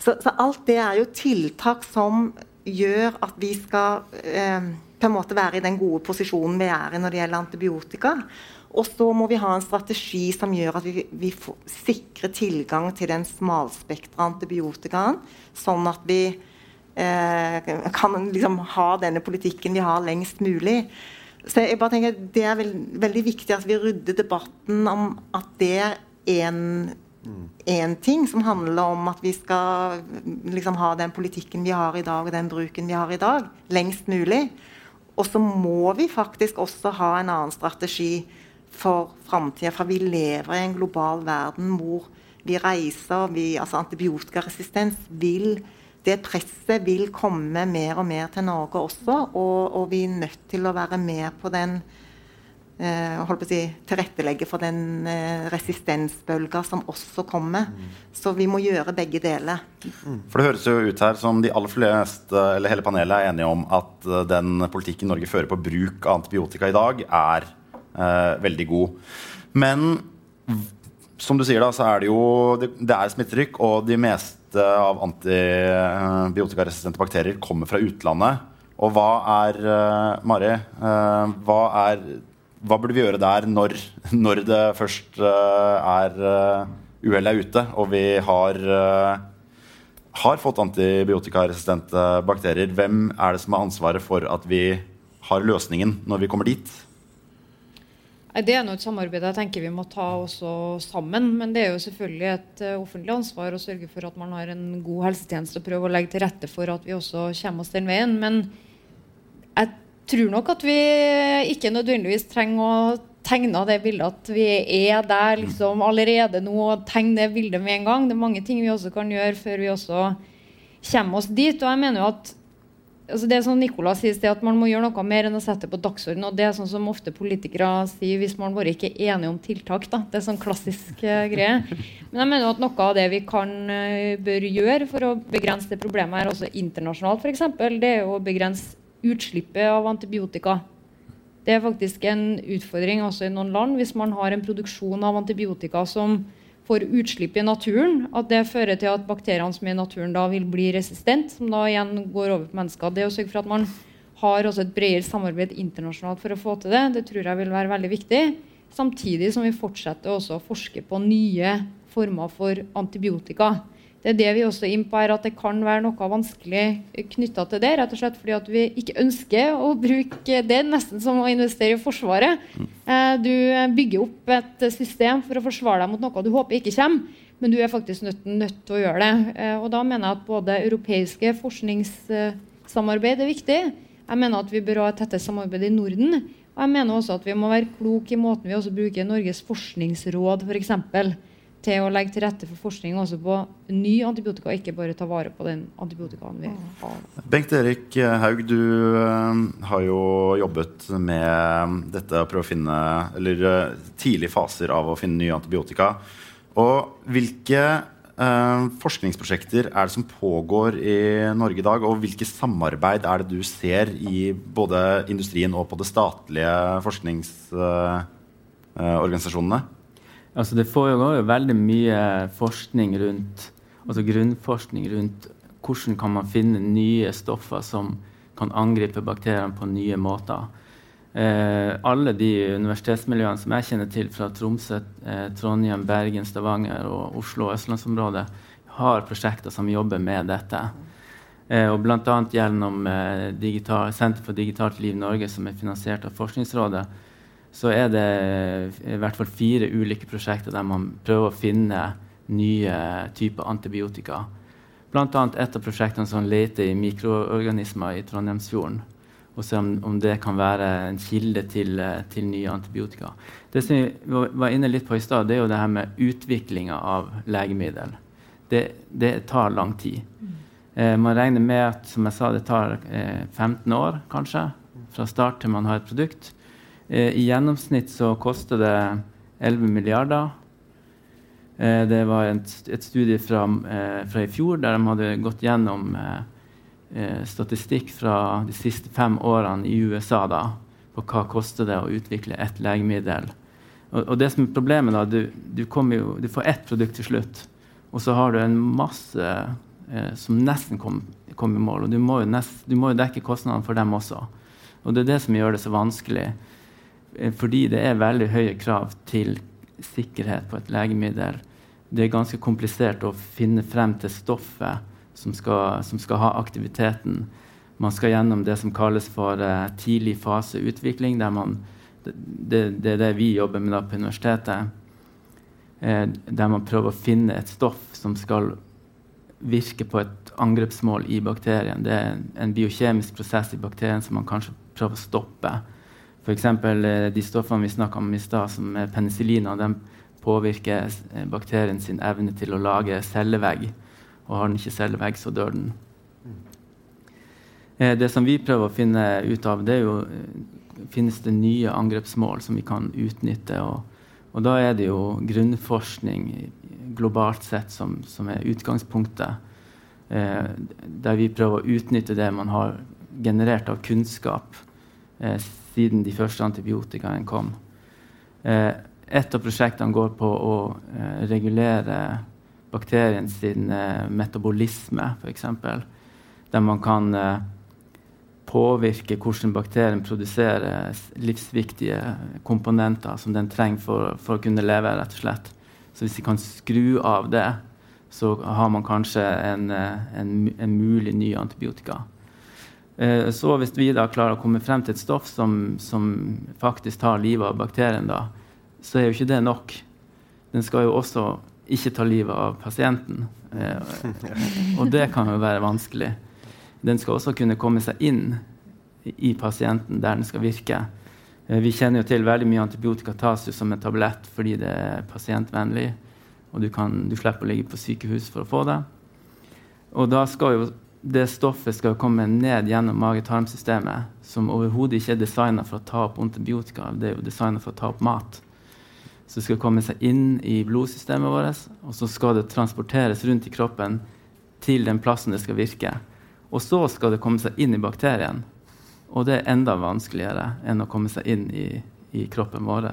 Så, så, alt det er jo tiltak som gjør at vi skal eh, på en måte være i den gode posisjonen vi er i når det gjelder antibiotika. Og så må vi ha en strategi som gjør at vi, vi sikrer tilgang til den smalspektra antibiotikaen, sånn at vi eh, kan liksom ha denne politikken vi har, lengst mulig. Så jeg bare tenker Det er veld, veldig viktig at vi rydder debatten om at det er en én ting som handler om at vi skal liksom, ha den politikken vi har i dag, og den bruken vi har i dag, lengst mulig. Og så må vi faktisk også ha en annen strategi for framtida. For vi lever i en global verden hvor vi reiser vi, altså Antibiotikaresistens vil det presset vil komme mer og mer til Norge også, og, og vi er nødt til å være med på den eh, holdt på å si, tilrettelegge for den eh, resistensbølga som også kommer. Mm. Så vi må gjøre begge deler. Mm. For Det høres jo ut her som de aller fleste, eller hele panelet er enige om at uh, den politikken Norge fører på bruk av antibiotika i dag, er eh, veldig god. Men som du sier, da, så er det jo det, det er smittetrykk, og de meste av antibiotikaresistente bakterier kommer fra utlandet. Og hva er uh, Mari, hva er hva burde vi gjøre der når, når det først uh, er uh, er ute, og vi har, uh, har fått antibiotikaresistente bakterier? Hvem er det som har ansvaret for at vi har løsningen når vi kommer dit? Det er noe et samarbeid jeg tenker vi må ta også sammen. Men det er jo selvfølgelig et offentlig ansvar å sørge for at man har en god helsetjeneste og prøve å legge til rette for at vi også kommer oss den veien. Men jeg tror nok at vi ikke nødvendigvis trenger å tegne det bildet at vi er der liksom allerede nå og tegne det bildet med en gang. Det er mange ting vi også kan gjøre før vi også kommer oss dit. Og jeg mener jo at altså det er sånn Nicolas sier, at man må gjøre noe mer enn å sette på dagsorden. Og det er sånn som ofte politikere sier hvis man bare ikke er enige om tiltak. Da. Det er sånn klassisk uh, greie. Men jeg mener jo at noe av det vi kan uh, bør gjøre for å begrense det problemet her, også internasjonalt f.eks., det er jo å begrense utslippet av antibiotika. Det er faktisk en utfordring også i noen land hvis man har en produksjon av antibiotika som får utslipp i naturen, at det fører til at bakteriene som er i naturen da vil bli resistent, som da igjen går over på mennesker. Det å sørge for at man har også et bredere samarbeid internasjonalt for å få til det, det tror jeg vil være veldig viktig. Samtidig som vi fortsetter også å forske på nye former for antibiotika. Det er det vi også er inne på at det kan være noe vanskelig knytta til det. rett og slett fordi at vi ikke ønsker å bruke Det nesten som å investere i Forsvaret. Eh, du bygger opp et system for å forsvare deg mot noe du håper ikke kommer, men du er faktisk nødt, nødt til å gjøre det. Eh, og da mener jeg at både europeiske forskningssamarbeid er viktig. Jeg mener at vi bør ha et tettere samarbeid i Norden. Og jeg mener også at vi må være kloke i måten vi også bruker Norges forskningsråd for eksempel, til å legge til rette for forskning også på ny antibiotika, ikke bare ta vare på den antibiotikaen vi har. Bengt Erik Haug, du uh, har jo jobbet med dette å prøve å finne Eller uh, tidlige faser av å finne nye antibiotika. Og hvilke uh, forskningsprosjekter er det som pågår i Norge i dag? Og hvilke samarbeid er det du ser i både industrien og på det statlige forskningsorganisasjonene? Altså det foregår jo veldig mye forskning rundt altså grunnforskning rundt hvordan kan man finne nye stoffer som kan angripe bakteriene på nye måter. Eh, alle de universitetsmiljøene som jeg kjenner til fra Tromsø, eh, Trondheim, Bergen, Stavanger og Oslo og østlandsområdet, har prosjekter som jobber med dette. Eh, og Bl.a. gjennom eh, digital, Senter for digitalt liv Norge, som er finansiert av Forskningsrådet, så er det i hvert fall fire ulike prosjekter der man prøver å finne nye typer antibiotika. Bl.a. et av prosjektene som leter i mikroorganismer i Trondheimsfjorden. Og se om, om, det kan være en kilde til, til, nye antibiotika. Det som vi var inne litt på i stad, det er jo det her med utviklinga av legemiddel. Det, det tar lang tid. Eh, man regner med at som jeg sa, det tar eh, 15 år kanskje, fra start til man har et produkt. Eh, I gjennomsnitt så koster det 11 milliarder. Eh, det var et, studie fra, eh, fra, i fjor der de hadde gått gjennom statistikk fra de siste fem årene i USA da, på hva koster det å utvikle et legemiddel. Og, det som er problemet da, du, du, jo, du, får ett produkt til slutt, og så har du en masse eh, som nesten kommer kom i mål. Og du må, nest, du må jo dekke kostnadene for dem også. Og det er det som gjør det så vanskelig. Eh, fordi det er veldig høye krav til sikkerhet på et legemiddel. Det er ganske komplisert å finne frem til stoffet som skal, som skal ha aktiviteten. Man skal gjennom det som kalles for uh, tidlig faseutvikling. Man, det, det, er det vi jobber med på universitetet. Eh, der man prøver å finne et stoff som skal virke på et angrepsmål i bakterien. Det er en biokjemisk prosess i bakterien som man kanskje prøver å stoppe. F.eks. Eh, de stoffene vi snakka om i stad, som er penicilliner, de påvirker eh, bakterien sin evne til å lage cellevegg. Og har den ikke cellevegg, så dør den. Eh, det som vi prøver å finne ut av, det er jo finnes det nye angrepsmål som vi kan utnytte. Og, og da er det jo grunnforskning globalt sett som, som er utgangspunktet. Eh, der vi prøver å utnytte det man har generert av kunnskap eh, siden de første antibiotikaene kom. Eh, et av prosjektene går på å eh, regulere bakterien sin eh, metabolisme, f.eks. Der man kan eh, påvirke hvordan bakterien produserer livsviktige komponenter som den trenger for, for, å kunne leve. rett og slett. Så hvis vi kan skru av det, så har man kanskje en, eh, en, en mulig ny antibiotika. Eh, så hvis vi da klarer å komme frem til et stoff som, som faktisk tar livet av bakterien, da, så er jo ikke det nok. Den skal jo også ikke ta livet av pasienten. Eh, og det kan jo være vanskelig. Den skal også kunne komme seg inn i pasienten der den skal virke. Eh, vi kjenner jo til veldig mye antibiotika tas jo som en tablett fordi det er pasientvennlig. Og du, kan, du slipper å ligge på sykehus for å få det. Og da skal jo det stoffet skal komme ned gjennom mage-tarmsystemet, som overhodet ikke er designa for å ta opp antibiotika, det er jo designa for å ta opp mat. Så det skal komme seg inn i blodsystemet vårt, og så skal det transporteres rundt i kroppen til den plassen det skal virke. Og så skal det komme seg inn i bakterien. Og det er enda vanskeligere enn å komme seg inn i, i kroppen vår.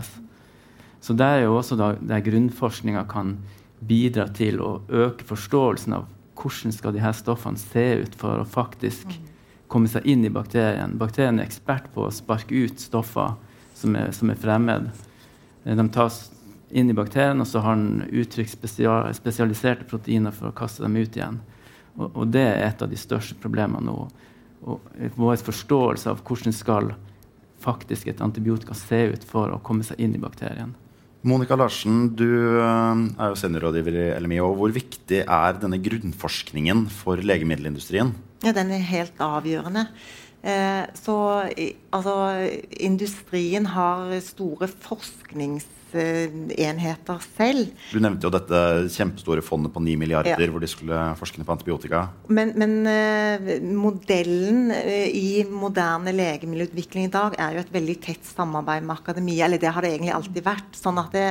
Så der er jo også da, der grunnforskninga kan bidra til å øke forståelsen av hvordan skal de her stoffene se ut for å faktisk komme seg inn i bakterien. Bakterien er ekspert på å sparke ut stoffer som er, som er fremmed. Eh, de tas inn i bakterien, og så har den uttrykt spesial, spesialiserte proteiner for å kaste dem ut igjen. Og, og, det er et av de største problemene nå. Og vår forståelse av hvordan skal faktisk et antibiotika se ut for å komme seg inn i bakterien. Monica Larsen, du eh, er jo seniorrådgiver i LMI. og Hvor viktig er denne grunnforskningen for legemiddelindustrien? Ja, Den er helt avgjørende. Eh, så altså, industrien har store forskningsenheter selv. Du nevnte jo dette kjempestore fondet på 9 milliarder ja. hvor de skulle forske på antibiotika. Men, men uh, modellen uh, i moderne legemiddelutvikling i dag er jo et veldig tett samarbeid med akademia. Eller det har det egentlig alltid vært. sånn at det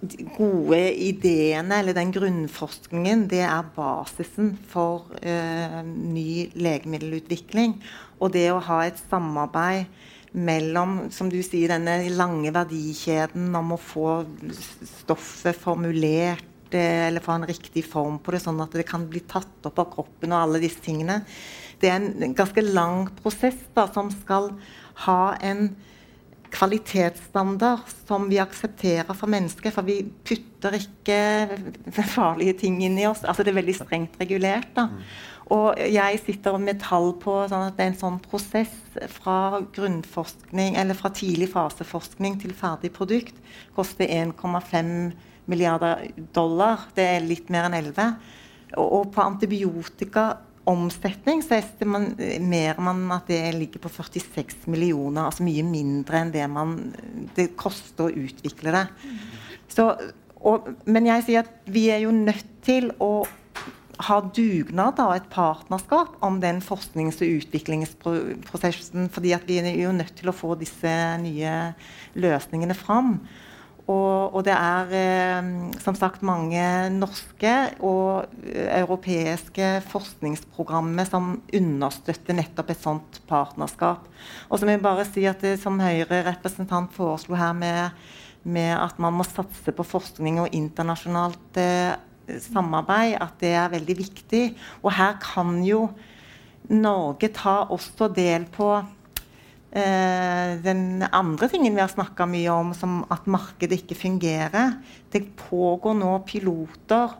uh, gode ideene, eller den grunnforskningen, det er basisen for eh, ny legemiddelutvikling. Og det å ha et samarbeid mellom som du sier, denne lange verdikjeden om å få stoffet formulert eller få en riktig form på det, sånn at det kan bli tatt opp av kroppen og alle disse tingene. Det er en ganske lang prosess da, som skal ha en kvalitetsstandard som vi aksepterer for mennesker. For vi putter ikke farlige ting inn i oss. Altså Det er veldig strengt regulert. da. Og jeg sitter med tall på sånn at det er en sånn prosess fra grunnforskning, eller fra tidlig faseforskning til ferdig produkt koster 1,5 milliarder dollar. Det er litt mer enn 11. Og på antibiotika omsetning så estimerer man at det ligger på 46 millioner. Altså mye mindre enn det man, det koster å utvikle det. Så, og, men jeg sier at vi er jo nødt til å ha dugnad av et partnerskap om den forsknings- og utviklingsprosessen. fordi vi er jo nødt til å få disse nye løsningene fram. Og, og, det er eh, som sagt mange norske og eh, europeiske forskningsprogrammer som understøtter nettopp et sånt partnerskap. Og så må jeg bare si at det, Som Høyre-representant foreslo her med, med, at man må satse på forskning og internasjonalt eh, samarbeid, at det er veldig viktig. Og her kan jo Norge ta også del på Eh, den andre tingen vi har snakka mye om, som at markedet ikke fungerer Det pågår nå piloter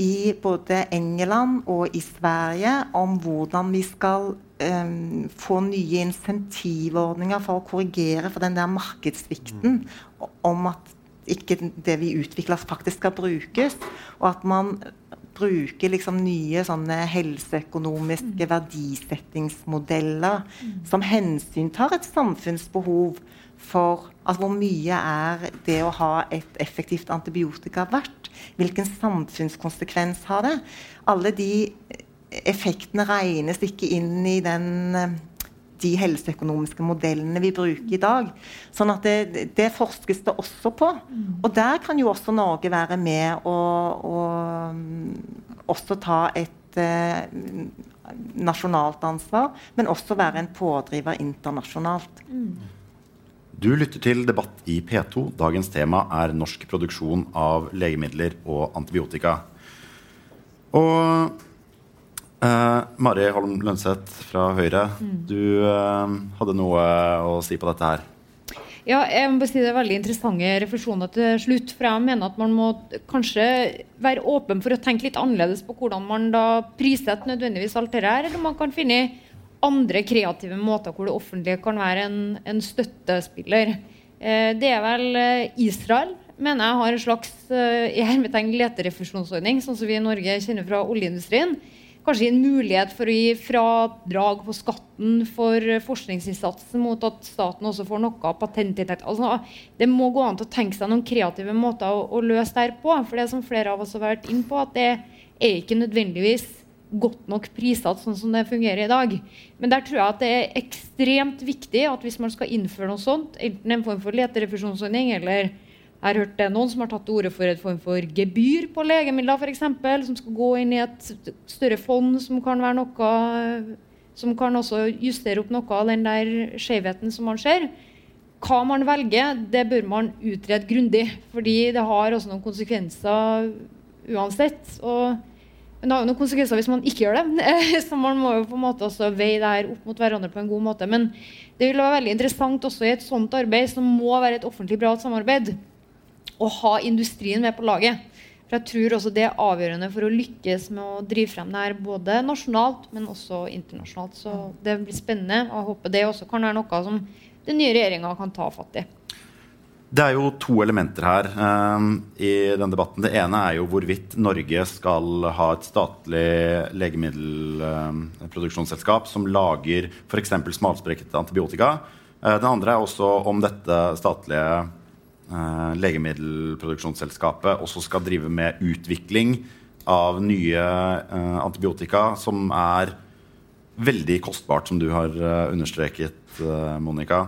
i både England og i Sverige om hvordan vi skal um, få nye insentivordninger for å korrigere for den der markedssvikten om at ikke det vi utvikler, faktisk skal brukes. Og at man bruke liksom nye sånne helseøkonomiske mm. verdisettingsmodeller mm. som hensyntar et samfunnsbehov for altså Hvor mye er det å ha et effektivt antibiotika verdt? Hvilken samfunnskonsekvens har det? Alle de effektene regnes ikke inn i den de helseøkonomiske modellene vi bruker i dag. Sånn at det, det forskes det også på. Og der kan jo også Norge være med og, og mm, også ta et eh, nasjonalt ansvar, men også være en pådriver internasjonalt. Du lytter til debatt i P2. Dagens tema er norsk produksjon av legemidler og antibiotika. Og Uh, Mari Holm Lønseth fra Høyre, mm. du uh, hadde noe å si på dette her. Ja, jeg må bare si Det er veldig interessante refleksjoner til slutt. for jeg mener at Man må kanskje være åpen for å tenke litt annerledes på hvordan man da prissetter nødvendigvis alt dette her. Eller man kan finne andre kreative måter hvor det offentlige kan være en, en støttespiller. Uh, det er vel Israel mener jeg har en slags uh, leterefusjonsordning, sånn som vi i Norge kjenner fra oljeindustrien kanskje en mulighet for å gi fradrag på skatten for forskningsinnsatsen mot at staten også får noe patentinntekt. Altså, det må gå an til å tenke seg noen kreative måter å, å løse det på. For det som flere av oss har vært inn på, at det er ikke nødvendigvis godt nok prissatt sånn som det fungerer i dag. Men der tror jeg at det er ekstremt viktig at hvis man skal innføre noe sånt, enten en form for leterefusjonsordning eller jeg har hørt det noen som har tatt til orde for et form for gebyr på legemidler, f.eks., som skal gå inn i et større fond som kan være noe som kan også justere opp noe av den der skjevheten som man ser. Hva man velger, det bør man utrede grundig, fordi det har også noen konsekvenser uansett. Og, men det har jo noen konsekvenser hvis man ikke gjør det. Så man må jo på en måte også veie det her opp mot hverandre på en god måte. Men det vil være veldig interessant også i et sånt arbeid som må være et offentlig bra samarbeid å ha industrien med på laget. For jeg tror også det er avgjørende for å lykkes med å drive frem det her både nasjonalt, men også internasjonalt. Så det blir spennende. Og jeg håper det også kan være noe som den nye regjeringa kan ta fatt i. Det er jo to elementer her um, i den debatten. Det ene er jo hvorvidt Norge skal ha et statlig legemiddelproduksjonsselskap um, som lager f.eks. smalsprekket antibiotika. Uh, den andre er også om dette statlige uh, legemiddelproduksjonsselskapet også skal drive med utvikling av nye uh, antibiotika, som er veldig kostbart, som du har understreket, Monica.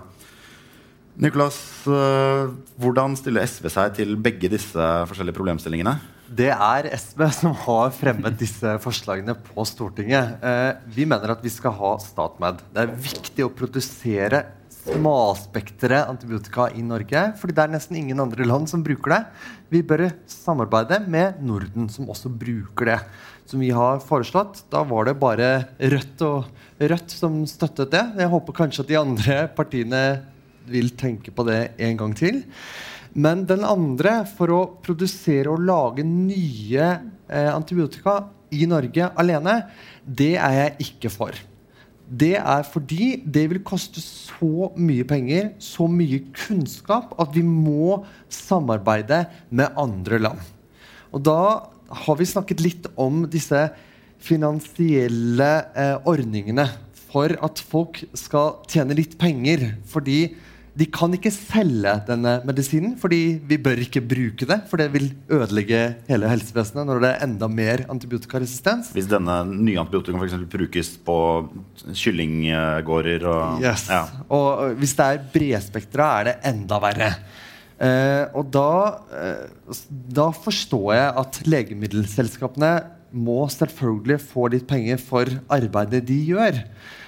Nicolas, eh, hvordan stiller SV seg til begge disse forskjellige problemstillingene? Det er SV som har fremmet disse forslagene på Stortinget. Eh, vi mener at vi skal ha StatMed. Det er viktig å produsere smalspektre antibiotika i Norge. fordi det er nesten ingen andre land som bruker det. Vi bør samarbeide med Norden, som også bruker det. Som vi har foreslått. Da var det bare Rødt og Rødt som støttet det. Jeg håper kanskje at de andre partiene vil tenke på det en gang til. Men den andre, for å produsere og lage nye eh, antibiotika i Norge alene, det er jeg ikke for. Det er fordi det vil koste så mye penger, så mye kunnskap, at vi må samarbeide med andre land. Og da har vi snakket litt om disse finansielle eh, ordningene for at folk skal tjene litt penger. Fordi de kan ikke selge denne medisinen, fordi vi bør ikke bruke det. For det vil ødelegge hele helsevesenet når det er enda mer antibiotikaresistens. Hvis denne nye antibiotikaen f.eks. brukes på kyllinggårder og yes. ja. Og hvis det er bredspektra, er det enda verre. Eh, og da, eh, da forstår jeg at legemiddelselskapene må selvfølgelig få litt penger for arbeidet de gjør.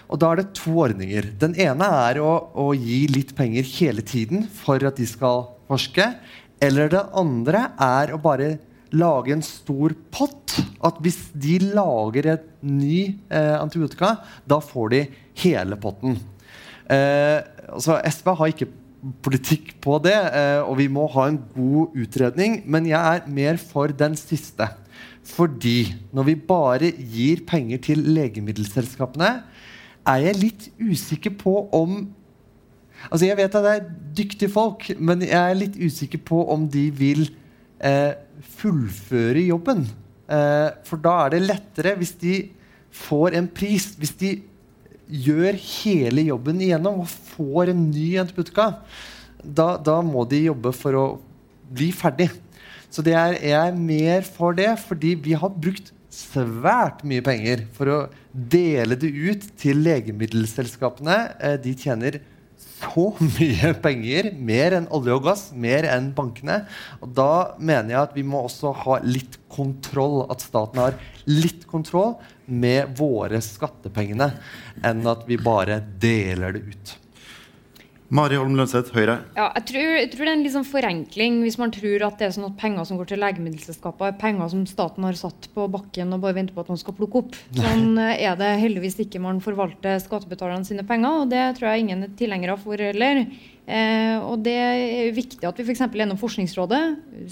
Og da er det to ordninger. Den ene er å, å, gi litt penger hele tiden for at de skal forske. Eller det andre er å bare lage en stor pott. At hvis de lager et ny eh, antibiotika, da får de hele potten. Eh, altså SV har ikke politikk på det, eh, og vi må ha en god utredning. Men jeg er mer for den siste. Fordi når vi bare gir penger til legemiddelselskapene, er jeg litt usikker på om Altså, jeg vet at det er dyktige folk, men jeg er litt usikker på om de vil eh, fullføre jobben. Eh, for da er det lettere hvis de får en pris, hvis de gjør hele jobben igjennom og får en ny antibiotika. Da, da må de jobbe for å bli ferdig. Så er, jeg er mer for det, fordi vi har brukt svært mye penger for å dele det ut til legemiddelselskapene. Eh, de tjener så mye penger, mer enn olje og gass, mer enn bankene. Og da mener jeg at vi må også ha litt kontroll, at staten har litt kontroll med våre skattepengene, enn at vi bare deler det ut. Mari Holm Lønseth, Høyre. Ja, jeg tror, jeg tror, det er en liksom forenkling hvis man tror at det er sånn at penger som går til legemiddelselskaper, er penger som staten har satt på bakken og bare venter på at noen skal plukke opp. Sånn eh, er det heldigvis ikke man forvalter skattebetalerne sine penger, og det tror jeg ingen er tilhengere for heller. Eh, og det er viktig at vi f.eks. gjennom Forskningsrådet,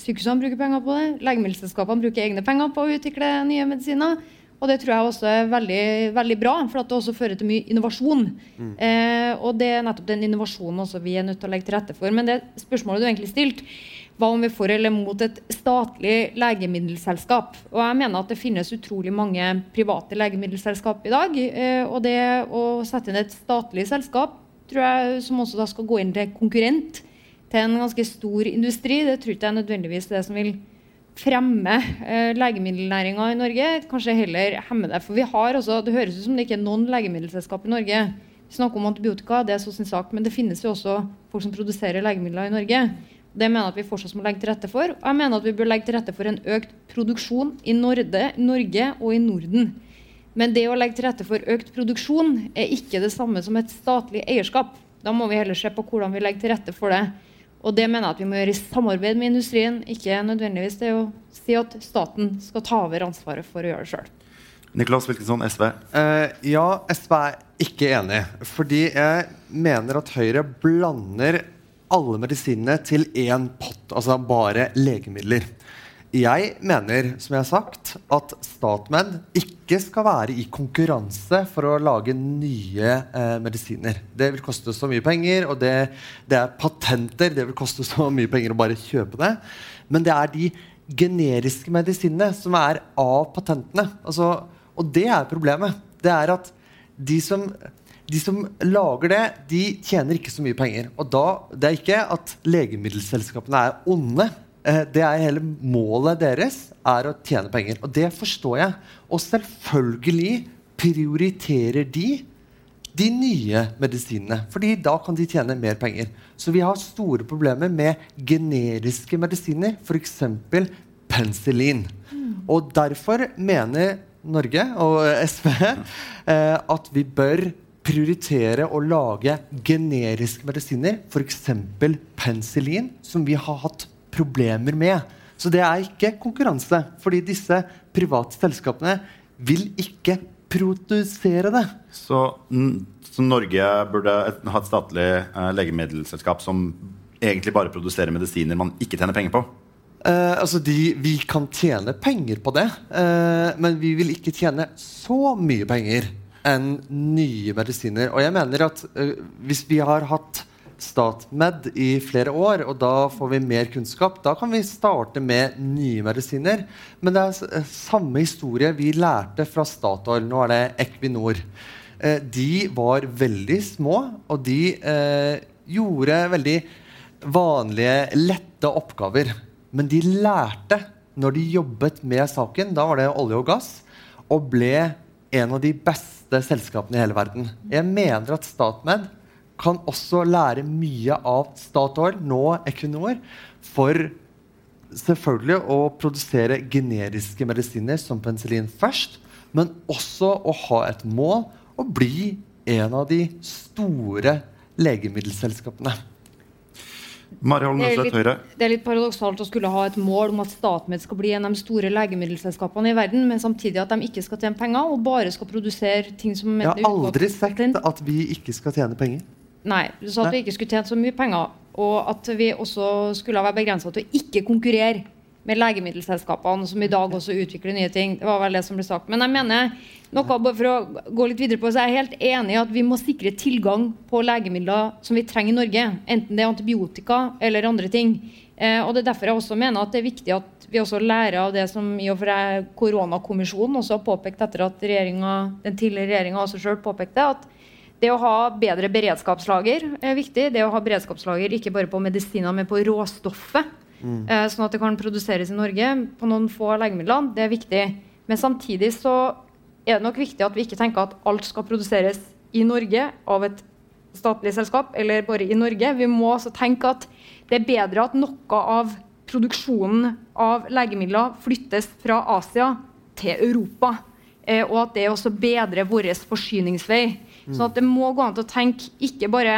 sykehusene bruker penger på det, legemiddelselskapene bruker egne penger på å utvikle nye medisiner. Og det tror jeg også er veldig, veldig bra, for at det også fører til mye innovasjon. Mm. Eh, og det er nettopp den innovasjonen også vi er nødt til å legge til rette for. Men det spørsmålet du egentlig stilte, var om vi får eller mot et statlig legemiddelselskap. Og jeg mener at det finnes utrolig mange private legemiddelselskap i dag. Eh, og det å sette inn et statlig selskap tror jeg, som også da skal gå inn til konkurrent til en ganske stor industri, det tror ikke jeg nødvendigvis det som vil fremme eh, legemiddelnæringa i Norge, kanskje heller hemme det. For vi har også, Det høres ut som det ikke er noen legemiddelselskap i Norge. Vi snakker om antibiotika, det er så sin sak, men det finnes jo også folk som produserer legemidler i Norge. Det mener jeg at vi fortsatt må legge til rette for. Og jeg mener at vi bør legge til rette for en økt produksjon i Norge, Norge og i Norden. Men det å legge til rette for økt produksjon er ikke det samme som et statlig eierskap. Da må vi heller se på hvordan vi legger til rette for det. Og det mener jeg at vi må gjøre i samarbeid med industrien, ikke nødvendigvis det å si at staten skal ta over ansvaret for å gjøre det sjøl. Niklas Wilkinson, SV. Uh, ja, SV er ikke enig. Fordi jeg mener at Høyre blander alle medisinene til én pott, altså bare legemidler. Jeg mener som jeg har sagt, at StatMed ikke skal være i konkurranse for å lage nye eh, medisiner. Det vil koste så mye penger, og det, det, er patenter. Det vil koste så mye penger å bare kjøpe det. Men det er de generiske medisinene som er av patentene. Altså, og det er problemet. Det er at de som de som lager det, de tjener ikke så mye penger. Og da, Det er ikke at legemiddelselskapene er onde. Eh, det er hele målet deres er å tjene penger. Og det forstår jeg. Og selvfølgelig prioriterer de de nye medisinene. fordi da kan de tjene mer penger. Så vi har store problemer med generiske medisiner, f.eks. penicillin. Mm. Og derfor mener Norge og SV eh, at vi bør prioritere å lage generiske medisiner, f.eks. penicillin, som vi har hatt problemer med. Så det er ikke konkurranse, fordi disse private selskapene vil ikke produsere det. Så, så Norge burde ha et statlig uh, legemiddelselskap som egentlig bare produserer medisiner man ikke tjener penger på? Uh, altså de, vi kan tjene penger på det, uh, men vi vil ikke tjene så mye penger enn nye medisiner. Og jeg mener at hvis vi har hatt StatMed i flere år, og da får vi mer kunnskap. Da kan vi starte med nye medisiner. Men det er eh, samme historie vi lærte fra Statoil. Nå er det Equinor. Eh, de var veldig små, og de eh, gjorde veldig vanlige, lette oppgaver. Men de lærte når de jobbet med saken, da var det olje og gass, og ble en av de beste selskapene i hele verden. Jeg mener at StatMed kan også lære mye av Statoil, nå Equinor, for selvfølgelig å produsere generiske medisiner som penicillin først, men også å ha et mål å bli en av de store legemiddelselskapene. Mari Holm, det, er litt, det er litt paradoksalt å skulle ha et mål om at Statmed skal bli en av de store legemiddelselskapene i verden, men samtidig at de ikke skal tjene penger og bare skal produsere ting som Jeg har aldri sagt at vi ikke skal tjene penger. Nei, du sa at vi ikke skulle tjene så mye penger, og at vi også skulle være begrensa til å ikke konkurrere med legemiddelselskapene, som i dag også utvikler nye ting. Det var vel det som ble sagt. Men jeg mener, noe bare for å gå litt videre på, så er jeg helt enig i at vi må sikre tilgang på legemidler som vi trenger i Norge. Enten det er antibiotika eller andre ting. Eh, og det er derfor jeg også mener at det er viktig at vi også lærer av det som i og for seg koronakommisjonen også har påpekt etter at den tidligere regjeringa også sjøl påpekte, at det å ha bedre beredskapslager er viktig. Det å ha beredskapslager ikke bare på medisiner, men på råstoffet. Mm. Eh, sånn at det kan produseres i Norge på noen få legemidler. Det er viktig. Men samtidig så er det nok viktig at vi ikke tenker at alt skal produseres i Norge av et statlig selskap, eller bare i Norge. Vi må også tenke at det er bedre at noe av produksjonen av legemidler flyttes fra Asia til Europa. Eh, og at det også bedrer vår forsyningsvei. Så det må gå an til å tenke ikke bare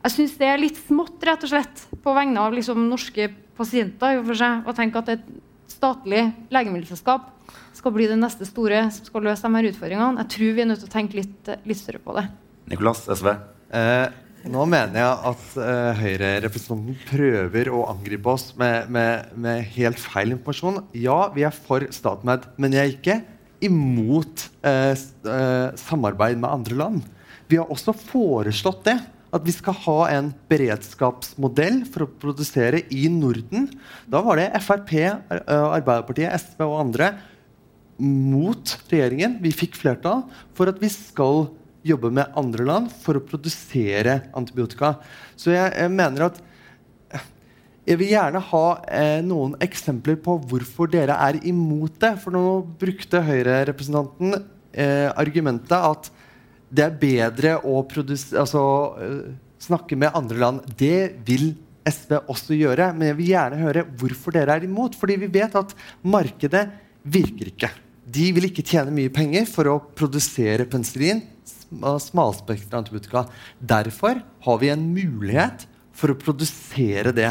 Jeg syns det er litt smått, rett og slett, på vegne av liksom, norske pasienter for seg, å tenke at et statlig legemiddelselskap skal bli det neste store som skal løse de her utfordringene. Jeg tror vi er nødt til å tenke litt, litt større på det. Nicolas, SV. Eh, nå mener jeg at eh, Høyre-representanten prøver å angripe oss med, med, med, helt feil informasjon. Ja, vi er for StatMed, men jeg er ikke imot eh, eh, samarbeid med andre land. Vi har også foreslått det. At vi skal ha en beredskapsmodell for å produsere i Norden. Da var det Frp, eh, Arbeiderpartiet, SV og andre mot regjeringen. Vi fikk flertall for at vi skal jobbe med andre land for å produsere antibiotika. Så jeg, jeg mener at jeg vil gjerne ha eh, noen eksempler på hvorfor dere er imot det. For nå brukte Høyre-representanten eh, argumentet at det er bedre å altså, eh, snakke med andre land. Det vil SV også gjøre. Men jeg vil gjerne høre hvorfor dere er imot. Fordi vi vet at markedet virker ikke. De vil ikke tjene mye penger for å produsere penicillin, smalspektra antibiotika. Derfor har vi en mulighet for å produsere det.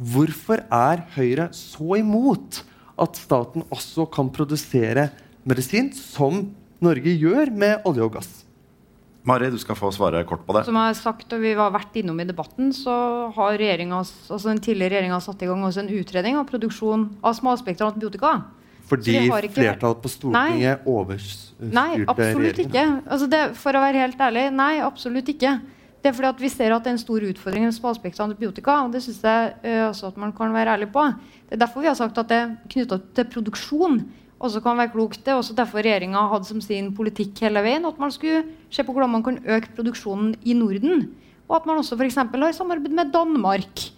Hvorfor er Høyre så imot at staten også kan produsere medisin, som Norge gjør med olje og gass? Mari, du skal få svare kort på det. Som jeg har sagt, og vi har vært innom i debatten, så har altså den tidligere regjeringa satt i gang også en utredning av produksjon av smalspektra antibiotika. Fordi Så vi har ikke- flertallet på Stortinget overstyrte Nei, absolutt ikke. Altså det, for å være helt ærlig, nei, absolutt ikke. Det er fordi at vi ser at det er en stor utfordring med smalspektra antibiotika. og Det syns jeg uh, også at man kan være ærlig på. Det er derfor vi har sagt at det knytta til produksjon også kan være klokt. Det er også derfor regjeringa hadde som sin politikk hele veien at man skulle se på hvordan man kan øke produksjonen i Norden. Og at man også f.eks. har samarbeid med Danmark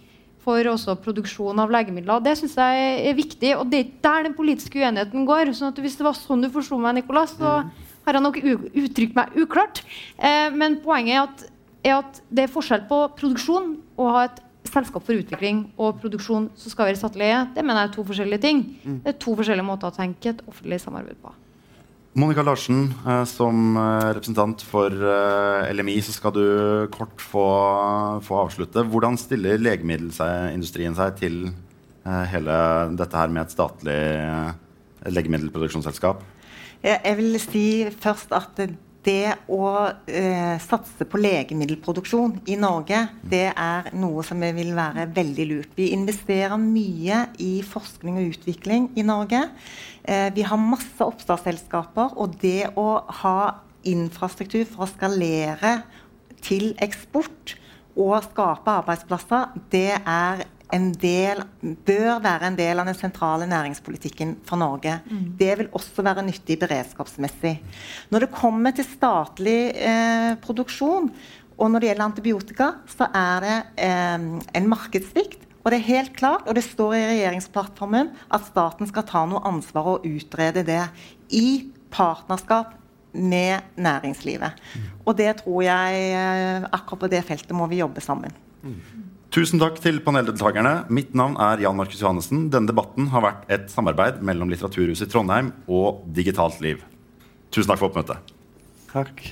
for også produksjon av legemidler. Det syns jeg er viktig, og det er der den politiske uenigheten går. sånn at Hvis det var sånn du forsto meg, Nicolas, så har jeg nok uttrykt meg uklart. Eh, men poenget er at, er at det er forskjell på produksjon og å ha et selskap for utvikling og produksjon som skal være satt leie. Det mener jeg er to forskjellige ting. Det er to forskjellige måter å tenke et offentlig samarbeid på. Monica Larsen, eh, som eh, representant for eh, LMI, så skal du kort få, få avslutte. Hvordan stiller legemiddelindustrien seg til hele dette her med et statlig legemiddelproduksjonsselskap? Jeg jeg vil si først at det å eh, satse på legemiddelproduksjon i Norge, det er noe som vil være veldig lurt. Vi investerer mye i forskning og utvikling i Norge. Eh, vi har masse oppstartsselskaper, og det å ha infrastruktur for å skalere til eksport og skape arbeidsplasser, det er del, bør være en del av den sentrale næringspolitikken for Norge. Det vil også være nyttig beredskapsmessig. Når det kommer til statlig eh, produksjon, og når det gjelder antibiotika, så er det eh, en markedssvikt. Og det er helt klart, og det står i regjeringsplattformen, at staten skal ta noe ansvar og utrede det i partnerskap med næringslivet. Og det tror jeg eh, Akkurat på det feltet må vi jobbe sammen. Tusen takk til paneldeltakerne. Mitt navn er Jan Markus Johannessen. Denne debatten har vært et samarbeid mellom Litteraturhuset i Trondheim og Digitalt Liv. Tusen takk for oppmøtet. Takk.